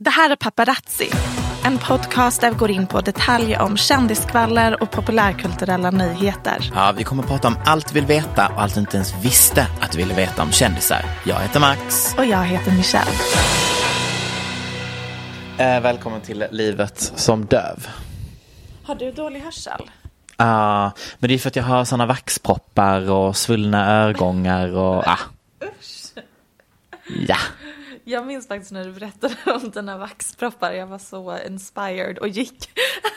Det här är Paparazzi, en podcast där vi går in på detaljer om kändiskvaller och populärkulturella nyheter. Ja, vi kommer att prata om allt vi vill veta och allt du inte ens visste att du ville veta om kändisar. Jag heter Max. Och jag heter Michelle. Eh, välkommen till livet som döv. Har du dålig hörsel? Ja, men det är för att jag har sådana vaxproppar och svullna örgångar och ah. Ja. Jag minns faktiskt när du berättade om dina vaxproppar. Jag var så inspired och gick.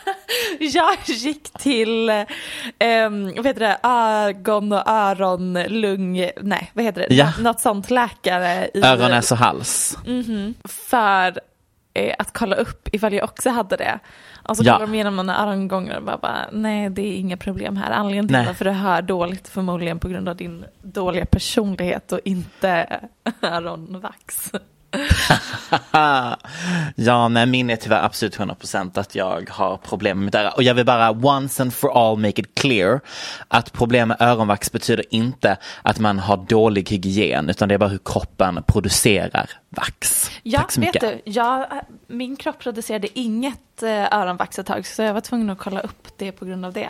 jag gick till, um, vad heter det, ögon och öron, lung, nej vad heter det, Ja. något sånt läkare. I, Öron, näs och hals. Mhm. För eh, att kolla upp ifall jag också hade det. Och så Ja. kollar de igenom mina örongångar och bara, bara nej det är inga problem här. Anledningen till varför du hör dåligt förmodligen på grund av din dåliga personlighet och inte öronvax. ja, nej, min är tyvärr absolut 100% att jag har problem med mitt öra. Och jag vill bara once and for all make it clear att problem med öronvax betyder inte att man har dålig hygien utan det är bara hur kroppen producerar vax. Ja, Tack så vet mycket. du, jag, min kropp producerade inget eh, öronvax ett tag så jag var tvungen att kolla upp det på grund av det.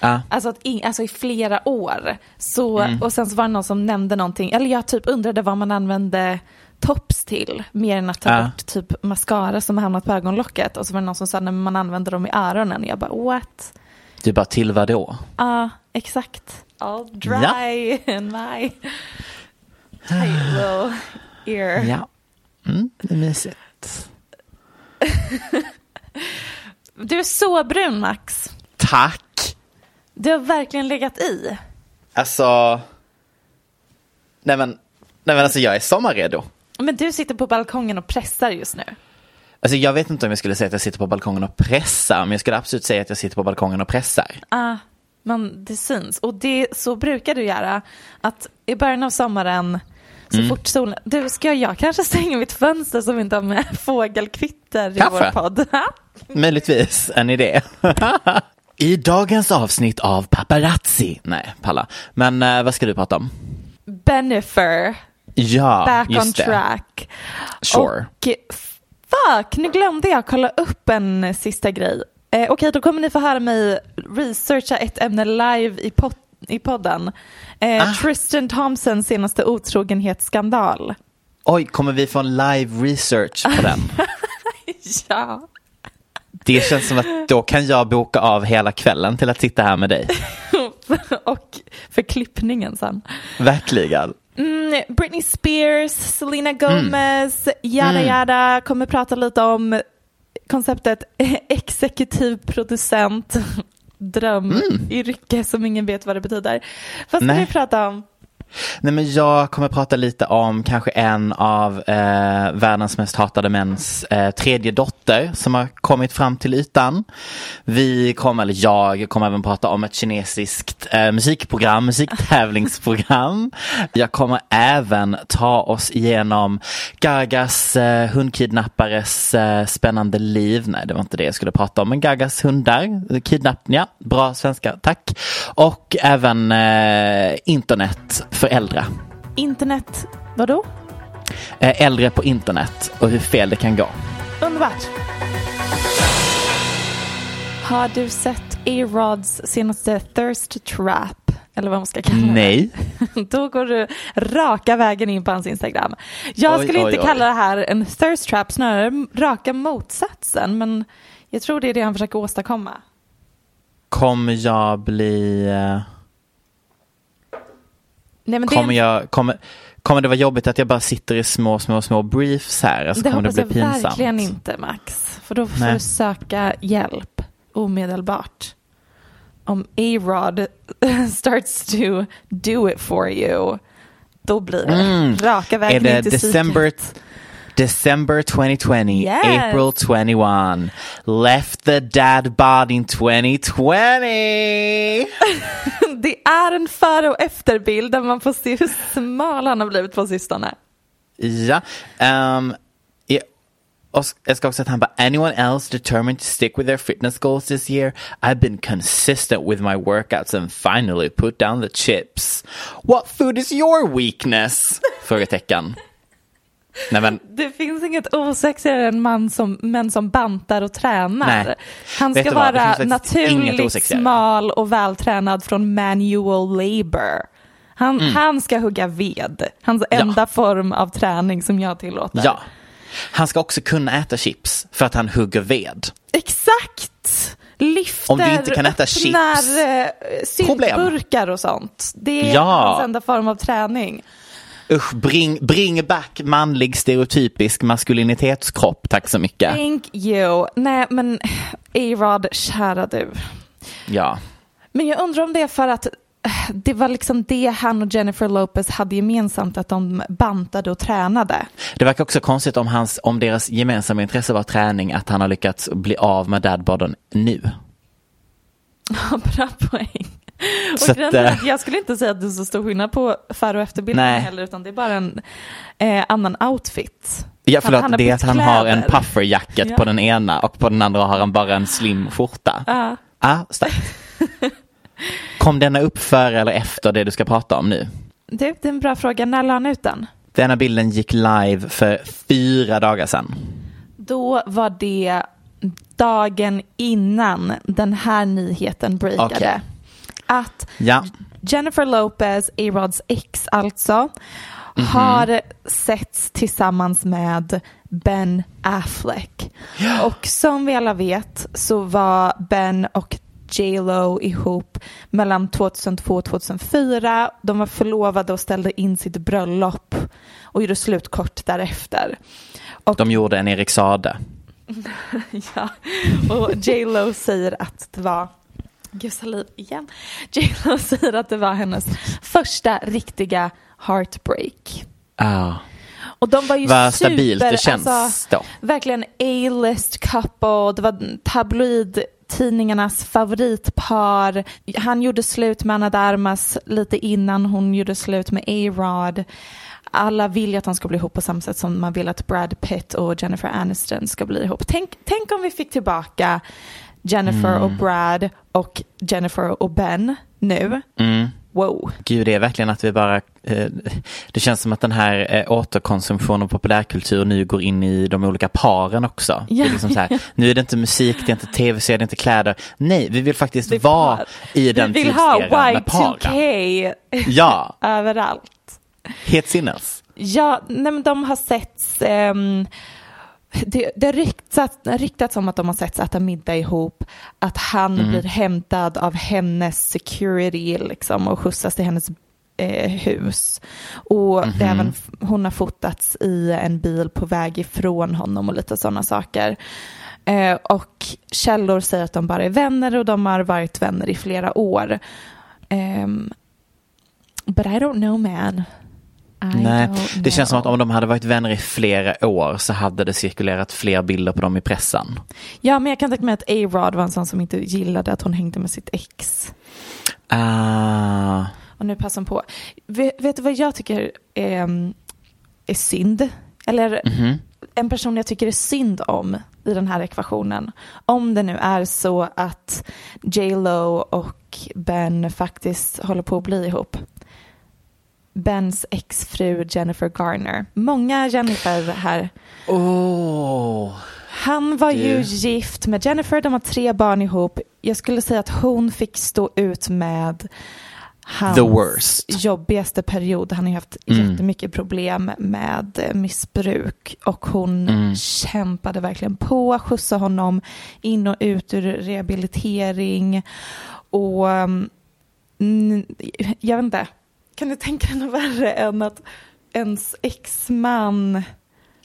Ja. Alltså, att in, alltså i flera år. Så, Mm. Och sen så var det någon som nämnde någonting, eller jag typ undrade vad man använde tops till, mer än att ta Ja. bort typ mascara som har hamnat på ögonlocket. Och så var det någon som sa när man använder dem i öronen. Och jag bara what? Du bara till vad då? Ja, exakt. All dry in my tight little ear. Ja, mm, det är mysigt. Du är så brun Max. Tack! Du har verkligen legat i. Alltså, nej men, nej men alltså jag är sommarredo. Men du sitter på balkongen och pressar just nu. Alltså jag vet inte om jag skulle säga att jag sitter på balkongen och pressar, men jag skulle absolut säga att jag sitter på balkongen och pressar. Ah, men det syns. Och det, så brukar du göra. Att i början av sommaren, så Mm. fort solen... Du, ska jag kanske stänga mitt fönster vi inte har med fågelkvitter i Kaffe. vår podd? Möjligtvis en idé. I dagens avsnitt av Paparazzi, nej palla, men eh, vad ska du prata om? Benifer, Ja, back on just det. track. Sure. Och fuck, nu glömde jag kolla upp en sista grej. Eh, Okej, då kommer ni få höra mig researcha ett ämne live i, pod- i podden. Eh, Ah. Tristan Thompsons senaste otrogenhetsskandal. Oj, kommer vi få en live research på den? Ja. Det känns som att då kan jag boka av hela kvällen till att sitta här med dig. och för klippningen sen. Verkligen. Mm, Britney Spears, Selena Gomez, yada Mm. yada kommer prata lite om konceptet exekutiv producent, drömyrke som ingen vet vad det betyder. Vad ska vi prata om? Nej, men jag kommer prata lite om kanske en av eh, världens mest hatade mäns eh, tredje dotter som har kommit fram till ytan. Vi kommer, eller jag kommer även prata om ett kinesiskt eh, musikprogram, musiktävlingsprogram. jag kommer även ta oss igenom Gagas eh, hundkidnappares eh, spännande liv. Nej, det var inte det jag skulle prata om, men Gagas hundar, kidnappningar, bra svenska, tack. Och även eh, internet för äldre. Internet, vadå? Eh, äldre på internet och hur fel det kan gå. Underbart. Har du sett A-Rods senaste Thirst Trap? Eller vad man ska kalla det. Nej. Då går du raka vägen in på hans Instagram. Jag Oj, skulle oj, inte oj. kalla det här en thirst trap, snarare raka motsatsen. Men jag tror det är det han försöker åstadkomma. Kommer jag bli... Nej, det, kommer, jag, kommer, kommer det vara jobbigt att jag bara sitter i små, små, små briefs här? Alltså, det kommer det hoppas bli jag pinsamt? verkligen inte Max. För då får Nej. du söka hjälp omedelbart. Om A-Rod starts to do it for you, då blir det raka Är vägen det in till December, psyket. December 2020, Yes. April 21, left the dad bod in 2020? Det är en före och efterbild där man får se hur smal han har blivit på sistone. Ja. Um, jag ska också att han bara, anyone else determined to stick with their fitness goals this year? I've been consistent with my workouts and finally put down the chips. What food is your weakness? Frågetecken. Nej men, Det finns inget osexigare än man som, män som bantar och tränar. Nej. Han ska vara naturligt smal och vältränad från manual labor. Han, Mm. han ska hugga ved. Hans enda form av träning som jag tillåter. ja. Han ska också kunna äta chips för att han hugger ved. Exakt! Lyfter, Om du inte kan äta öppnar chips, eh, syltburkar och sånt. Det är Ja. hans enda form av träning. Usch, bring, bring back manlig stereotypisk maskulinitetskropp, tack så mycket. Thank you. Nej men A-Rod, kära du. Ja. Men jag undrar om det är för att eh, det var liksom det han och Jennifer Lopez hade gemensamt, att de bantade och tränade. Det verkar också konstigt om, hans, om deras gemensamma intresse var träning, att han har lyckats bli av med dadboden nu. Bra poäng. Och att, att jag skulle inte säga att det är så stor skillnad på före och efterbilden heller, utan det är bara en eh, annan outfit. Ja, förlåt, Han- han det är att han har en kläder. pufferjacket Ja. på den ena och på den andra har han bara en slim skjorta. Ja. Ah, starkt. Kom denna upp före eller efter det du ska prata om nu? Det, är en bra fråga. När la han ut den? Denna bilden gick live för fyra dagar sedan. Då var det dagen innan den här nyheten breakade. Okej. Att Ja, Jennifer Lopez, A-Rods ex alltså, Mhm. har setts tillsammans med Ben Affleck. Och som vi alla vet så var Ben och J Lo ihop mellan 2002 och 2004. De var förlovade och ställde in sitt bröllop och gjorde slut kort därefter. Och de gjorde en Erik Sade. Ja, och J Lo säger att det var Gud, saliv igen. J Lo säger att det var hennes första riktiga heartbreak. Ah. Och de var ju Vad super, stabilt det känns alltså, då. verkligen A-list couple, det var tabloidtidningarnas favoritpar. Han gjorde slut med Anna Darmas lite innan hon gjorde slut med A-Rod. Alla vill ju att de ska bli ihop på samma sätt som man vill att Brad Pitt och Jennifer Aniston ska bli ihop. Tänk, tänk om vi fick tillbaka Jennifer och Brad och Jennifer och Ben nu. Mm. Wow. Gud, det är verkligen att vi bara... Eh, det känns som att den här eh, återkonsumtionen av populärkultur nu går in i de olika paren också. Det Ja. är liksom så här, nu är det inte musik, det är inte tv-serier, det är inte kläder. Nej, vi vill faktiskt Det är vara par. i den Vi vill ha tidseran med paren. Y2K Ja, överallt. helt sinnes. Ja, nej, men de har setts, ehm, det, det har ryktats, ryktats om att de har setts äta middag ihop, att han blir hämtad av hennes security liksom, och skjutsas till hennes eh, hus. Och det är även, hon har fotats i en bil på väg ifrån honom och lite sådana saker. Eh, och källor säger att de bara är vänner och de har varit vänner i flera år. Ehm, But I don't know man. Nej, det känns som att om de hade varit vänner i flera år så hade det cirkulerat fler bilder på dem i pressen. Ja, men jag kan tänka mig att A-Rod var en sån som inte gillade att hon hängde med sitt ex. Ah, Och nu passar hon på. Vet, vet du vad jag tycker är, är synd? Eller mhm. en person jag tycker är synd om i den här ekvationen. Om det nu är så att J Lo och Ben faktiskt håller på att bli ihop. Bens exfru Jennifer Garner. Många Jennifer här. Åh, Han var ju Du. gift med Jennifer, de har tre barn ihop. Jag skulle säga att hon fick stå ut med hans jobbigaste period. Han har ju haft Mm. jättemycket problem med eh, missbruk och hon Mm. kämpade verkligen på, skjutsade honom in och ut ur rehabilitering och mm, jag vet inte, kan du tänka dig något värre än att ens exman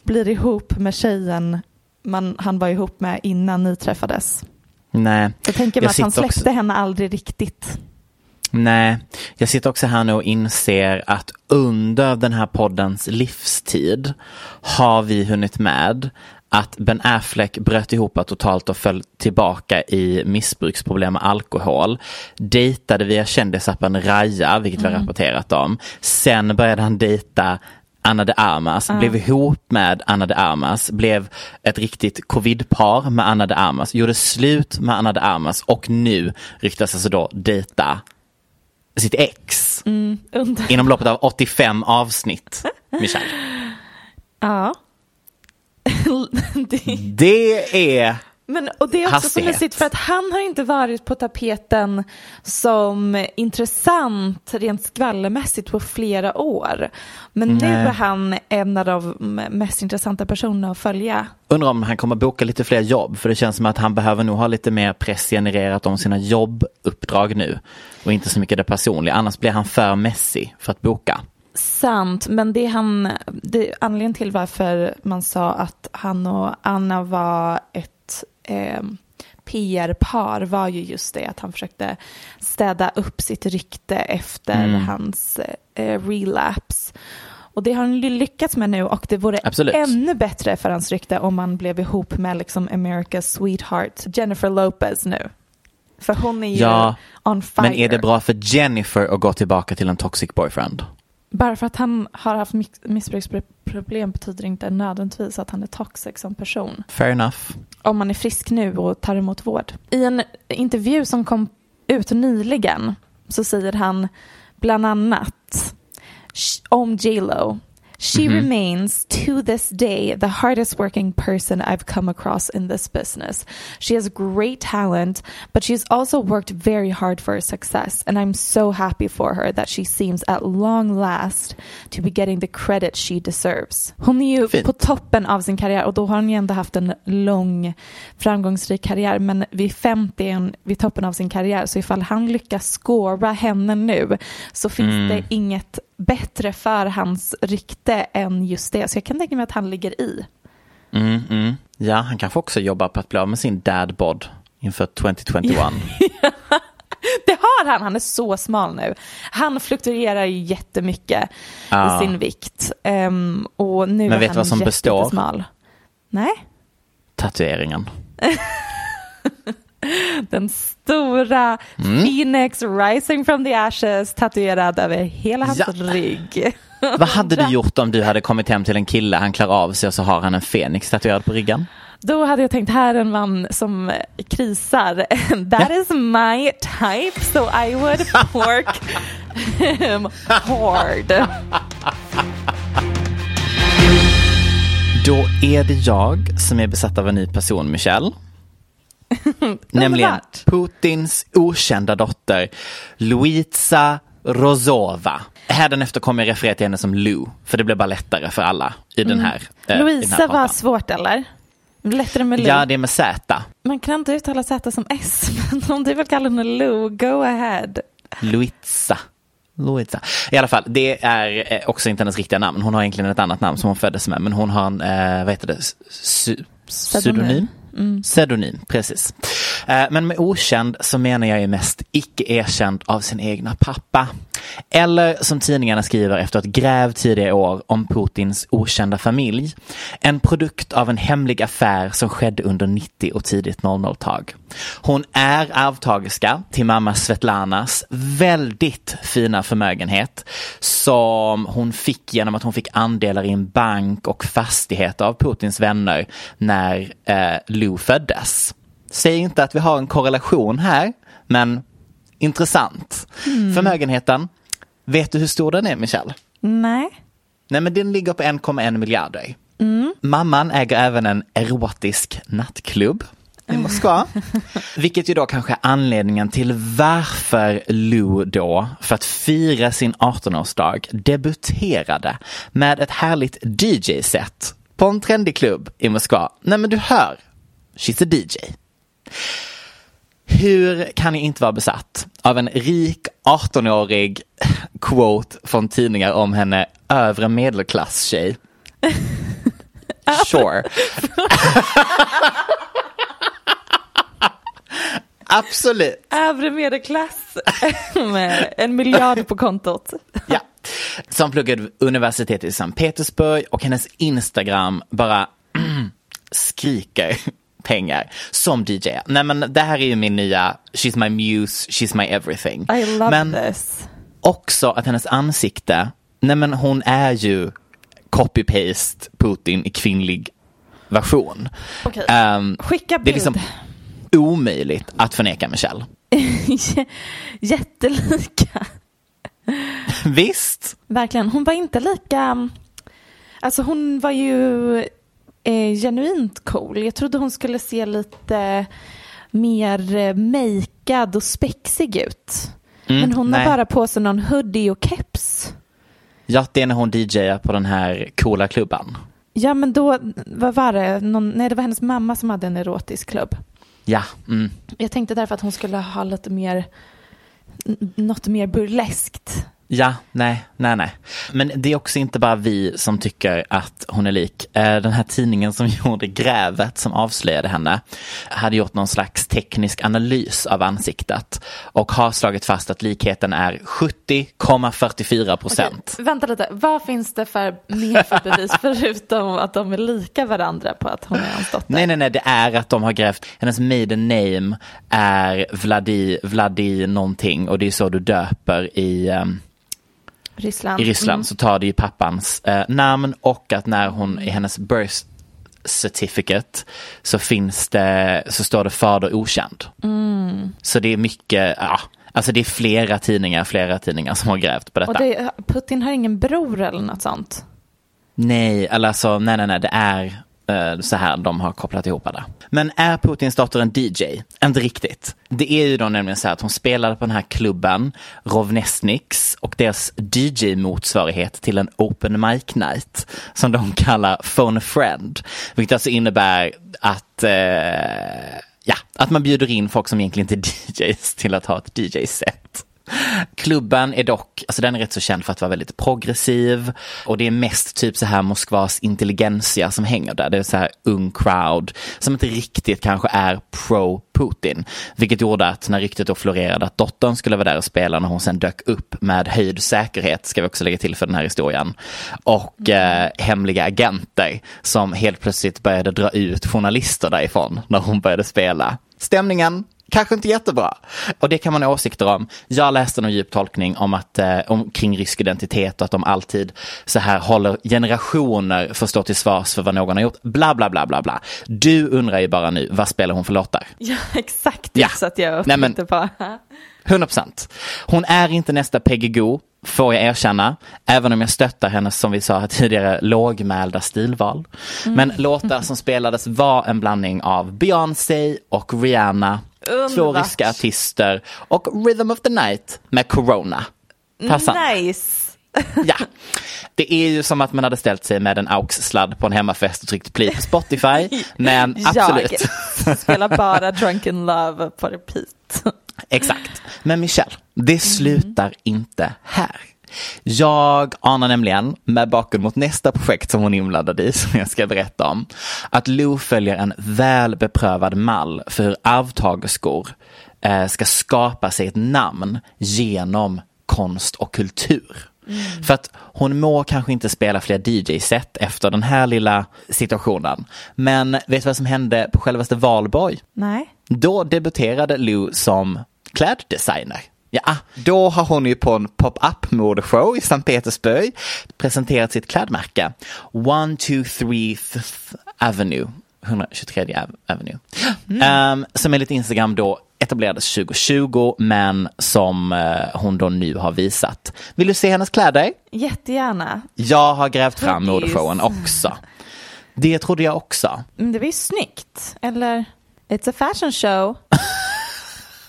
blir ihop med tjejen man, han var ihop med innan ni träffades? nej. Jag tänker mig Jag att han släppte också- henne aldrig riktigt. Nej, jag sitter också här nu och inser att under den här poddens livstid har vi hunnit med att Ben Affleck bröt ihop totalt och föll tillbaka i missbruksproblem med alkohol. Dejtade via kändisappen Raja, vilket vi har rapporterat om. Sen började han dejta Anna de Armas, blev ihop med Anna de Armas, blev ett riktigt covidpar med Anna de Armas, gjorde slut med Anna de Armas och nu ryktas alltså då dejta sitt ex Under, inom loppet av 85 avsnitt. Michelle. ja. det, är men, och det är också så Hastighet. mysigt för att han har inte varit på tapeten som intressant rent skvallermässigt på flera år. Men nu Nej. är han en av de mest intressanta personerna att följa. Undrar om han kommer boka lite fler jobb för det känns som att han behöver nog ha lite mer press genererat om sina jobbuppdrag nu och inte så mycket det personliga. Annars blir han för messy för att boka. Sant, men det han, det, anledningen till varför man sa att han och Anna var ett eh, PR-par var ju just det att han försökte städa upp sitt rykte efter Mm. hans eh, relapse. Och det har han lyckats med nu och det vore Absolut. ännu bättre för hans rykte om han blev ihop med liksom America's sweetheart Jennifer Lopez nu. För hon är ju Ja, on fire. Men är det bra för Jennifer att gå tillbaka till en toxic boyfriend? Bara för att han har haft miss- missbruksproblem betyder inte nödvändigtvis att han är toxic som person. Fair enough. Om man är frisk nu och tar emot vård. I en intervju som kom ut nyligen så säger han bland annat om J Lo. She remains to this day the hardest working person I've come across in this business. She has great talent, but she's also worked very hard for her success, and I'm so happy for her that she seems at long last to be getting the credit she deserves. Hon är ju Fint. på toppen av sin karriär och då har hon ju ändå haft en lång framgångsrik karriär men vid 50 är hon vid toppen av sin karriär så ifall han lyckas skåra henne nu så finns Mm. det inget bättre för hans rykte än just det. Så jag kan tänka mig att han ligger i. Mm, mm. Ja, han kanske också jobbar på att bli av med sin dad bod inför 2021. Det har han, han är så smal nu. Han fluktuerar ju jättemycket Ja. i sin vikt. Ehm, och nu Men är vet du vad som består? Nej, Tatueringen. den stora Mm. Phoenix rising from the ashes tatuerad över hela hans Ja. rygg. Vad hade du gjort om du hade kommit hem till en kille, han klär av sig och så har han en fenix tatuerad på ryggen? Då hade jag tänkt, här är en man som krisar. That is my type, so I would pork him hard. Då är det jag som är besatt av en ny person, Michelle. Nämligen. Putins okända dotter Luisa Rozova. Hädanefter kommer jag referera till henne som Lou, för det blir bara lättare för alla i den här, eh, i den här Louisa var svårt eller? Lättare med Lou. Ja, det är med Z. Man kan inte uttala Z som S, men om du vill kalla henne Lou, go ahead. Luisa. Luisa. I alla fall, det är eh, också inte hennes riktiga namn. Hon har egentligen ett annat namn som hon föddes med, men hon har en, eh, vad heter det, Sy- pseudonym? Pseudonym, precis. Eh, men med okänd så menar jag ju mest icke erkänd av sin egna pappa. Eller som tidningarna skriver efter ett gräv tidigare år om Putins okända familj. En produkt av en hemlig affär som skedde under 90 och tidigt 00-tag. Hon är arvtagerska till mamma Svetlanas väldigt fina förmögenhet som hon fick genom att hon fick andelar i en bank och fastighet av Putins vänner när eh, Lou föddes. Säg inte att vi har en korrelation här, men intressant. Förmögenheten, vet du hur stor den är Michelle? Nej. Nej men den ligger på 1,1 miljarder. Mamman äger även en erotisk nattklubb i Moskva. Vilket ju då kanske är anledningen till varför Lou då, för att fira sin 18-årsdag, debuterade med ett härligt DJ-set på en trendig klubb i Moskva. Nej men du hör, she's a DJ. Hur kan ni inte vara besatt av en rik 18-årig quote från tidningar om henne övre medelklass-tjej? Sure. Absolut. Övre medelklass med en miljard på kontot. Ja. Som pluggade universitet i Sankt Petersburg och hennes Instagram bara skriker pengar som DJ. Nej men det här är ju min nya, she's my muse, she's my everything. I love men this. också att hennes ansikte, nej men hon är ju copy-paste Putin i kvinnlig version. Okej. Ehm, Skicka det är bild. liksom omöjligt att förneka Michelle. Jättelika. Visst? Verkligen. Hon var inte lika... Alltså hon var ju eh, genuint cool. Jag trodde hon skulle se lite mer eh, makead och spexig ut. Men hon nej. har bara på sig någon hoodie och keps. Ja, det är när hon DJar på den här coola klubban. Ja men då, vad var det? Någon, nej det var hennes mamma som hade en erotisk klubb. Ja, mm. Jag tänkte därför att hon skulle ha lite mer, något mer burleskt. Ja, nej, nej, nej. Men det är också inte bara vi som tycker att hon är lik. Eh, Den här tidningen som gjorde grävet som avslöjade henne hade gjort någon slags teknisk analys av ansiktet och har slagit fast att likheten är 70,44 procent. Vänta lite, vad finns det för mer för bevis förutom att de är lika varandra på att hon är hans dotter? Nej, nej, nej, det är att de har grävt, hennes maiden name är Vladi, Vladi någonting och det är så du döper i ehm, Ryssland. i Ryssland Mm. så tar det ju pappans eh, namn och att när hon i hennes birth certificate så finns det, så står det fader okänd. Mm. Så det är mycket, ja, alltså det är flera tidningar, flera tidningar som har grävt på detta. Och det, Putin har ingen bror eller något sånt? Nej, eller alltså, nej, nej, nej, det är Eh, så här de har kopplat ihop det. Men är Putins dotter en DJ? Inte riktigt. Det är ju då nämligen så här att hon spelade på den här klubben, Rovnesniks, och deras DJ-motsvarighet till en open mic night, som de kallar Phone a Friend. Vilket alltså innebär att eh, Ja, att man bjuder in folk som egentligen inte är DJs till att ha ett DJ-set. Klubben är dock, alltså den är rätt så känd för att vara väldigt progressiv och det är mest typ så här Moskvas intelligentsia som hänger där. Det är så här ung crowd som inte riktigt kanske är pro-Putin. Vilket gjorde att när ryktet då florerade att dottern skulle vara där och spela när hon sen dök upp med höjd säkerhet, ska vi också lägga till för den här historien, och eh, hemliga agenter som helt plötsligt började dra ut journalister därifrån när hon började spela. Stämningen Kanske inte jättebra. Och det kan man ha åsikter om. Jag läste någon djup tolkning om att, eh, om, kring rysk identitet och att de alltid så här håller generationer för att stå till svars för vad någon har gjort. Bla, bla, bla, bla, bla. Du undrar ju bara nu, vad spelar hon för låtar? Ja, exakt. Ja. Så att jag Nej, men- på. 100 procent. Hon är inte nästa Peggy Goo, får jag erkänna. Även om jag stöttar hennes, som vi sa här tidigare, lågmälda stilval. Men låtar som spelades var en blandning av Beyoncé och Rihanna. Underbart. ryska artister och Rhythm of the Night med Corona. Passande. Nice. Ja. Det är ju som att man hade ställt sig med en AUX-sladd på en hemmafest och tryckt play på Spotify. Men absolut. Jag spelar bara Drunken Love på repeat. Exakt. Men Michelle, det slutar inte här. Jag anar nämligen, med bakgrund mot nästa projekt som hon är inblandad i, som jag ska berätta om, att Lou följer en väl beprövad mall för hur arvtagerskor eh, ska skapa sig ett namn genom konst och kultur. För att hon må kanske inte spela fler DJ-set efter den här lilla situationen. Men vet du vad som hände på självaste valborg? Nej. Då debuterade Lou som kläddesigner. Ja, då har hon ju på en pop-up modeshow i Sankt Petersburg presenterat sitt klädmärke. 123 Avenue. 123 Ave- Avenue. Ehm, som enligt Instagram då etablerades 2020 men som eh, hon då nu har visat. Vill du se hennes kläder? Jättegärna. Jag har grävt fram modeshowen också. Det trodde jag också. Men det var ju snyggt. Eller? It's a fashion show.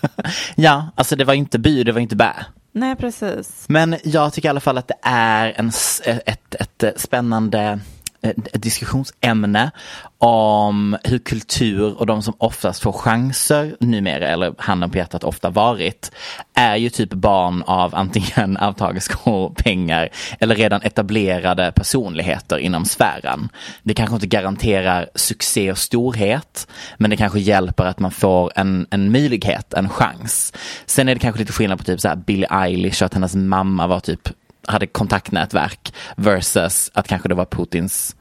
Ja, alltså det var inte by, det var inte bä. Nej, precis. Men jag tycker i alla fall att det är en, ett, ett, ett spännande ett diskussionsämne om hur kultur och de som oftast får chanser numera, eller handen på hjärtat ofta varit, är ju typ barn av antingen arvtagerskor, pengar eller redan etablerade personligheter inom sfären. Det kanske inte garanterar succé och storhet, men det kanske hjälper att man får en, en möjlighet, en chans. Sen är det kanske lite skillnad på typ så här Billie Eilish och att hennes mamma var typ hade kontaktnätverk versus att kanske det var Putins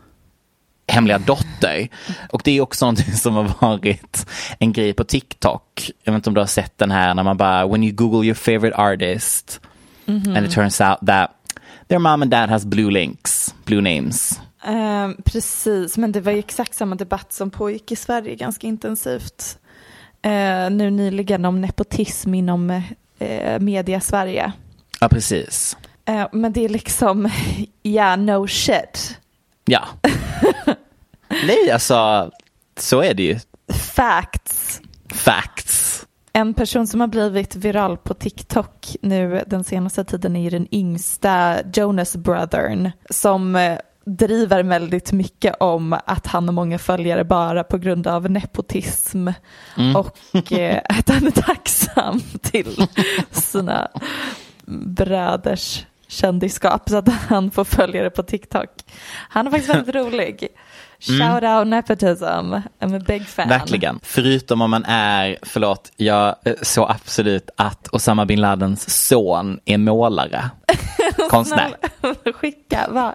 hemliga dotter. Och det är också någonting som har varit en grej på TikTok. Jag vet inte om du har sett den här när man bara, when you google your favorite artist and it turns out that their mom and dad has blue links, blue names. Ehm, precis, men det var ju exakt samma debatt som pågick i Sverige ganska intensivt. Eh, nu nyligen om nepotism inom eh, media Sverige. Ja, precis. Eh, men det är liksom, ja, no shit. Ja. Nej, alltså, så är det ju. Facts. Facts. En person som har blivit viral på TikTok nu den senaste tiden är den yngsta Jonas Brothern som eh, driver väldigt mycket om att han har många följare bara på grund av nepotism och eh, att han är tacksam till sina bröders kändisskap så att han får följare på TikTok. Han är faktiskt väldigt rolig. Shout out nepotism, I'm a big fan. Verkligen. Förutom om man är, förlåt, jag eh, såg absolut att Osama bin Ladens son är målare. Konstnär. Skicka, va?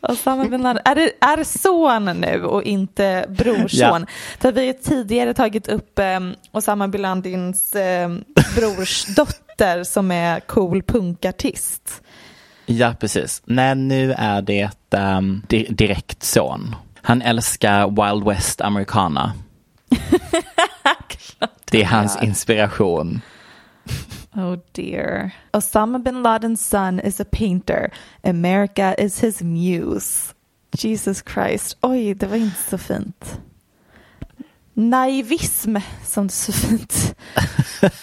Osama bin Laden. Är det, är det son nu och inte brorson? För vi har tidigare tagit upp um, Osama bin Ladins um, brors dotter som är cool punkartist. Ja, precis. Nej, nu är det um, di- direkt son. Han älskar Wild West Americana. det är hans inspiration. Oh dear. Osama bin Laden's son is a painter. America is his muse. Jesus Christ. Oj, det var inte så fint. Naivism, som det så fint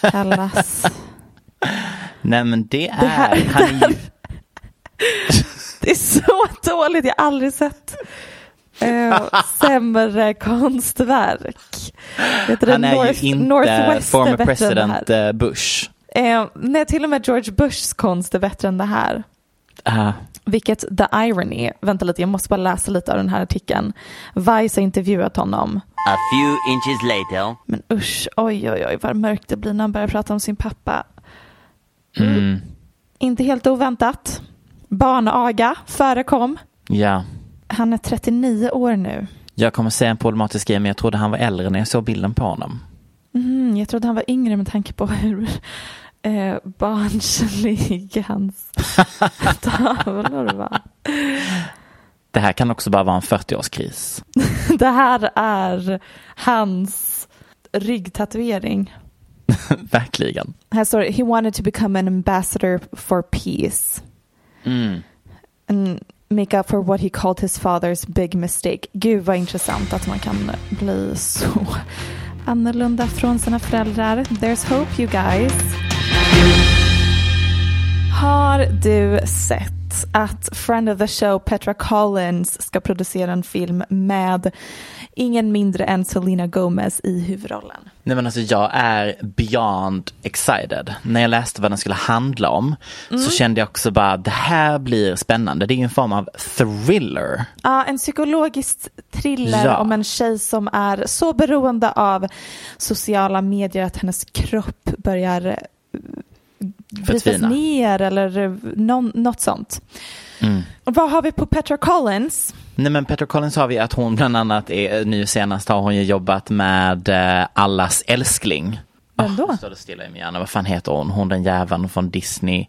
kallas. Nej, men det är... Det här- han är ju, Det är så dåligt, jag har aldrig sett eh, sämre konstverk. Du, han är North- ju inte former president eh, Bush. Eh, nej, till och med George Bushs konst är bättre än det här. Ah, Vilket the irony. Vänta lite, jag måste bara läsa lite av den här artikeln. Vice har intervjuat honom. A few inches later. Men usch, oj oj oj vad mörkt det blir när han börjar prata om sin pappa. mm, Inte helt oväntat. Barnaga förekom. ja. Han är 39 år nu. Jag kommer säga en problematisk grej, men jag trodde han var äldre när jag såg bilden på honom. Mm, jag trodde han var yngre med tanke på hur eh, barnslig hans tavlor var. Det här kan också bara vara en 40-årskris. Det här är hans ryggtatuering. Verkligen. Här står det, he wanted to become an ambassador for peace. Mm. And make up for what he called his father's big mistake. Gud vad intressant att man kan bli så annorlunda från sina föräldrar. There's hope you guys. Har du sett att friend of the show Petra Collins ska producera en film med ingen mindre än Selena Gomez i huvudrollen? Nej men alltså jag är beyond excited. När jag läste vad den skulle handla om så kände jag också bara det här blir spännande. Det är en form av thriller. Ja, en psykologisk thriller Ja. om en tjej som är så beroende av sociala medier att hennes kropp börjar eh, brytas ner eller någon, något sånt. Mm. Och vad har vi på Petra Collins? Nej men Petra Collins har vi att hon bland annat är, nu senast har hon ju jobbat med eh, Allas älskling. Vem då? Ah, står det stilla i min hjärna, vad fan heter hon? Hon den jäveln från Disney.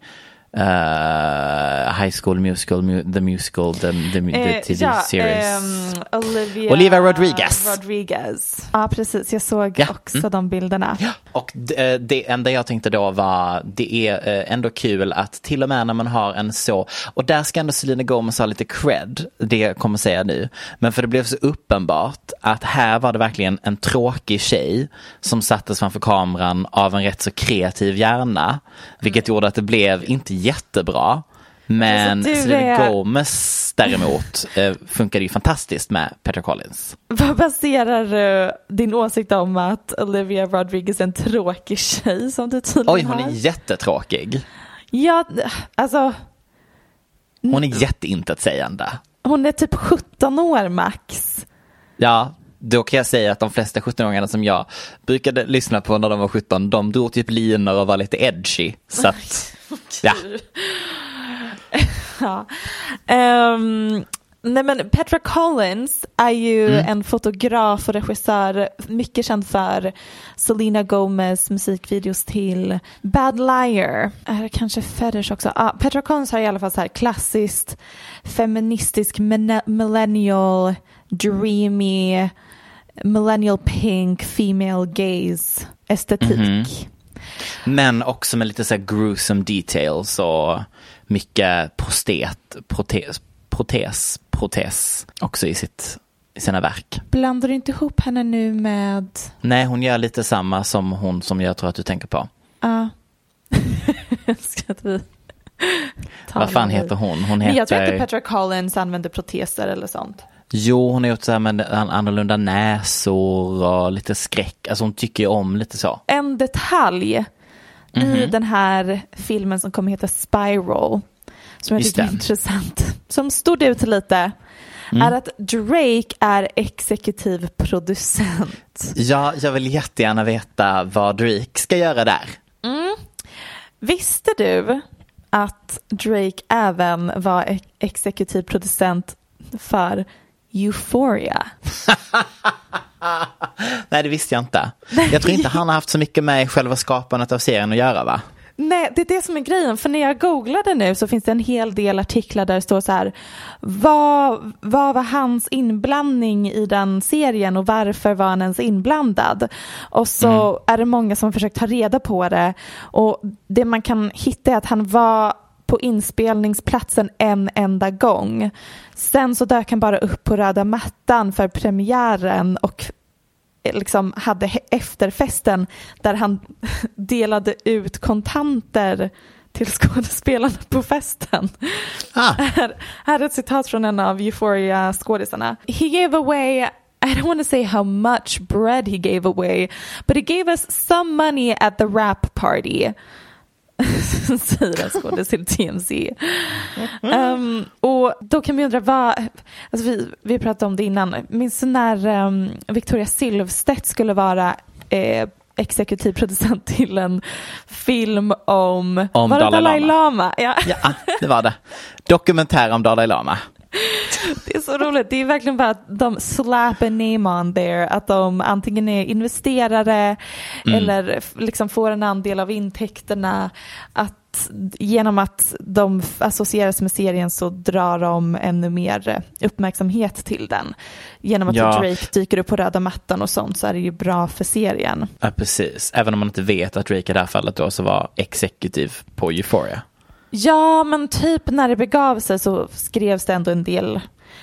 Eh, High School Musical, mu- The Musical, The, the, the Eh, TV ja, Series. ehm, Olivia, Olivia Rodriguez. Rodriguez. Ja, precis. Jag såg Ja, också mm. de bilderna. Och det, det enda jag tänkte då var, det är eh, ändå kul att till och med när man har en så, och där ska ändå Selena Gomez ha lite cred, det jag kommer säga nu. Men för det blev så uppenbart att här var det verkligen en tråkig tjej som sattes framför kameran av en rätt så kreativ hjärna. Vilket gjorde att det blev inte jättebra. Men Alltså, Selena är- Gomez däremot eh, funkade ju fantastiskt med Petra Collins. Vad baserar du din åsikt om att Olivia Rodriguez är en tråkig tjej som du tydligen Oj, hon har? är jättetråkig. Ja, alltså Hon är jätteintetsägande. hon är typ 17 år max. Ja, då kan jag säga att de flesta 17-åringarna som jag brukade lyssna på när de var 17, de drog typ linor och var lite edgy. Så att, ja. Ja. Ehm, nej men Petra Collins är ju Mm. en fotograf och regissör, mycket känd för Selena Gomez musikvideos till Bad Liar. Är det kanske Fetish också? Ah, Petra Collins har i alla fall så här klassiskt feministisk millennial dreamy millennial pink female gaze estetik. Mhm. Men också med lite så här gruesome details och mycket prostet, protes, protes, protes också i, sitt, i sina verk. Blandar du inte ihop henne nu med Nej, hon gör lite samma som hon som jag tror att du tänker på. Ja. Att vi Vad fan heter hon? Hon Men jag tror inte heter... Petra Collins använder proteser eller sånt. Jo, hon har gjort så här med an- annorlunda näsor och lite skräck. Alltså hon tycker ju om lite så. En detalj Mhm. i den här filmen som kommer heta Spiral, som jag tycker är intressant, som stod ut lite, Mm. är att Drake är exekutiv producent. Ja, jag vill jättegärna veta vad Drake ska göra där. Visste du att Drake även var ex- exekutiv producent för Euphoria? Nej, det visste jag inte. Jag tror inte han har haft så mycket med själva skapandet av serien att göra, va? Nej, det är det som är grejen. För när jag googlade nu så finns det en hel del artiklar där det står så här. Vad, vad var hans inblandning i den serien och varför var han ens inblandad? Och så är det många som försökt ta reda på det. Och det man kan hitta är att han var på inspelningsplatsen en enda gång. Sen så dök han bara upp på röda mattan för premiären och liksom hade efterfesten där han delade ut kontanter till skådespelarna på festen. Ah. Här, här är ett citat från en av Euphoria-skådisarna. He gave away I don't want to say how much bread he gave away, but he gave us some money at the rap party. Säger en skådis till TMZ. Um, och då kan vi undra vad, alltså vi, vi pratade om det innan, minns du när um, Victoria Silvstedt skulle vara eh, exekutiv producent till en film om, Om var det Dalai Dalai Lama. Lama? Ja. Ja, det var det. Dokumentär om Dalai Lama. Det är så roligt. Det är verkligen bara att de slap a name on there. Att de antingen är investerare eller f- liksom får en andel av intäkterna. Att genom att de associeras med serien så drar de ännu mer uppmärksamhet till den. Genom att Ja. Drake dyker upp på röda mattan och sånt så är det ju bra för serien. Ja, precis. Även om man inte vet att Drake i det här fallet då så var exekutiv på Euphoria. Ja, men typ när det begav sig så skrevs det ändå en del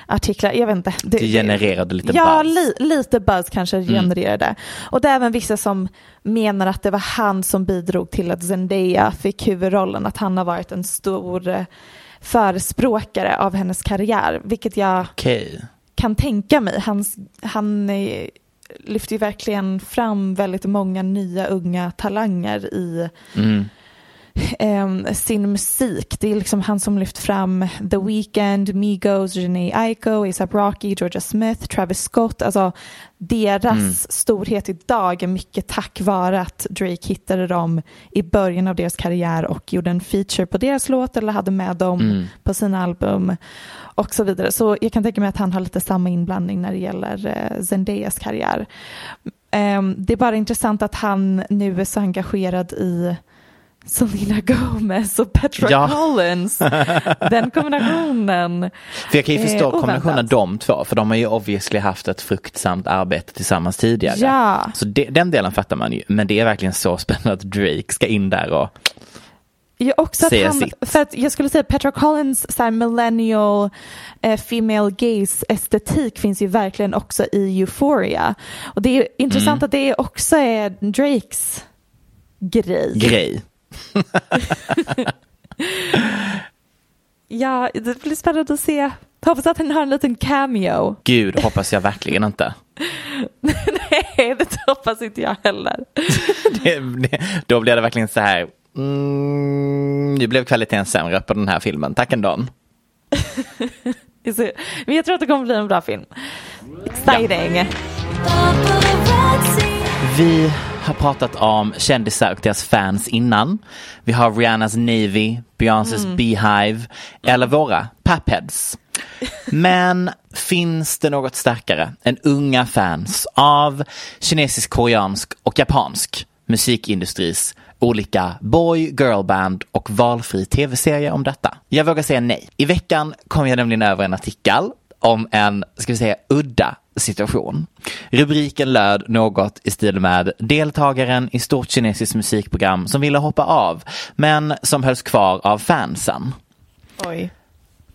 artiklar. Jag vet inte. Det genererade lite ja, buzz. Li, lite buzz kanske genererade. Och det är även vissa som menar att det var han som bidrog till att Zendaya fick huvudrollen. Att han har varit en stor eh, förespråkare av hennes karriär. Vilket jag Okej. kan tänka mig. Han, han eh, lyfter ju verkligen fram väldigt många nya unga talanger i Mm. Eh, sin musik. Det är liksom han som lyft fram The Weeknd, Migos, Jhené Aiko, ASAP Rocky, Georgia Smith, Travis Scott. Alltså deras Mm. storhet idag är mycket tack vare att Drake hittade dem i början av deras karriär och gjorde en feature på deras låt eller hade med dem Mm. på sina album och så vidare. Så jag kan tänka mig att han har lite samma inblandning när det gäller eh, Zendayas karriär. Ehm, det är bara intressant att han nu är så engagerad i Selena Gomez och Petra Ja. Collins. Den kombinationen. För jag kan ju Eh, förstå kombinationen de två, för de har ju obviously haft ett fruktsamt arbete tillsammans tidigare. Ja. Så det, den delen fattar man ju, men det är verkligen så spännande att Drake ska in där och Ja, också att han, sitt. för att jag skulle säga Petra Collins så här, millennial eh, female gaze estetik finns ju verkligen också i Euphoria. Och det är intressant Mm. att det också är Drakes grej. grej. Ja, det blir spännande att se. Hoppas att han har en liten cameo. Gud, hoppas jag verkligen inte. Nej, det hoppas inte jag heller. Det, det, då blir det verkligen så här, mm, nu blev kvaliteten sämre på den här filmen, tack ändå. Men jag tror att det kommer bli en bra film. Exciting. Vi har pratat om kändisar och deras fans innan. Vi har Rihannas Navy, Beyoncés Beehive eller våra Papheads. Men finns det något starkare än unga fans av kinesisk, koreansk och japansk musikindustris olika boy, girlband och valfri tv-serie om detta? Jag vågar säga nej. I veckan kom jag nämligen över en artikel om en, ska vi säga, udda situation. Rubriken löd något i stil med deltagaren i stort kinesiskt musikprogram som ville hoppa av men som hölls kvar av fansen. Oj.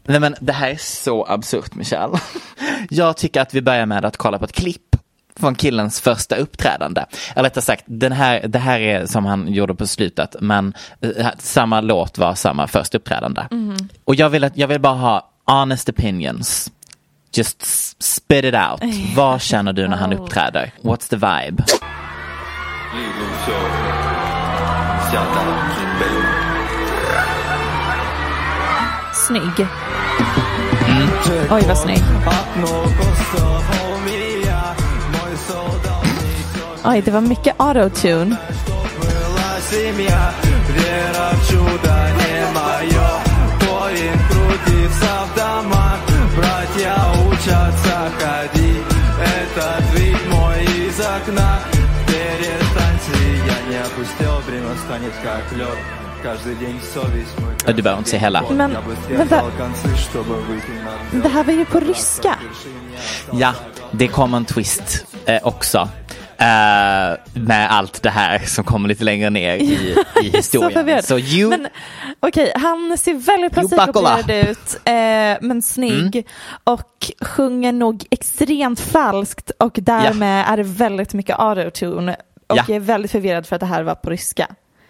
Nej men det här är så absurt Michelle. Jag tycker att vi börjar med att kolla på ett klipp från killens första uppträdande. Eller rättare sagt, den här, det här är som han gjorde på slutet men eh, samma låt var samma första uppträdande. Och jag vill, jag vill bara ha honest opinions. Just spit it out. Vad känner du när han uppträder? What's the vibe? Snygg. Oj, vad snygg. Oj, det var mycket autotune. Ja, Du behöver inte se hela. Men vänta. Det här var ju på ryska. Ja, det kommer en twist eh, också. Eh, med allt det här som kommer lite längre ner i, i historien. Så you, Men okej, han ser väldigt plastikopierad ut, eh, men snygg. Mm. Och sjunger nog extremt falskt och därmed är det väldigt mycket autotune. Och Ja. jag är väldigt förvirrad för att det här var på ryska.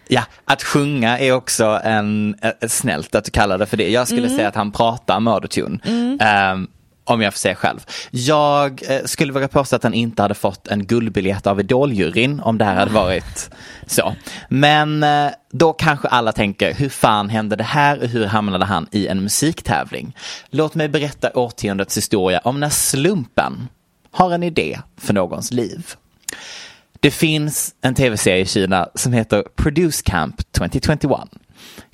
ja, att sjunga är också en, eh, snällt att du kallar det för det. Jag skulle säga att han pratar med autotune. Ehm, om jag får säga själv. Jag eh, skulle våga påstå att han inte hade fått en guldbiljett av Idoljuryn om det här hade varit så. Men eh, då kanske alla tänker, hur fan hände det här och hur hamnade han i en musiktävling? Låt mig berätta årtiondets historia om när slumpen har en idé för någons liv. Det finns en tv-serie i Kina som heter Produce Camp 2021.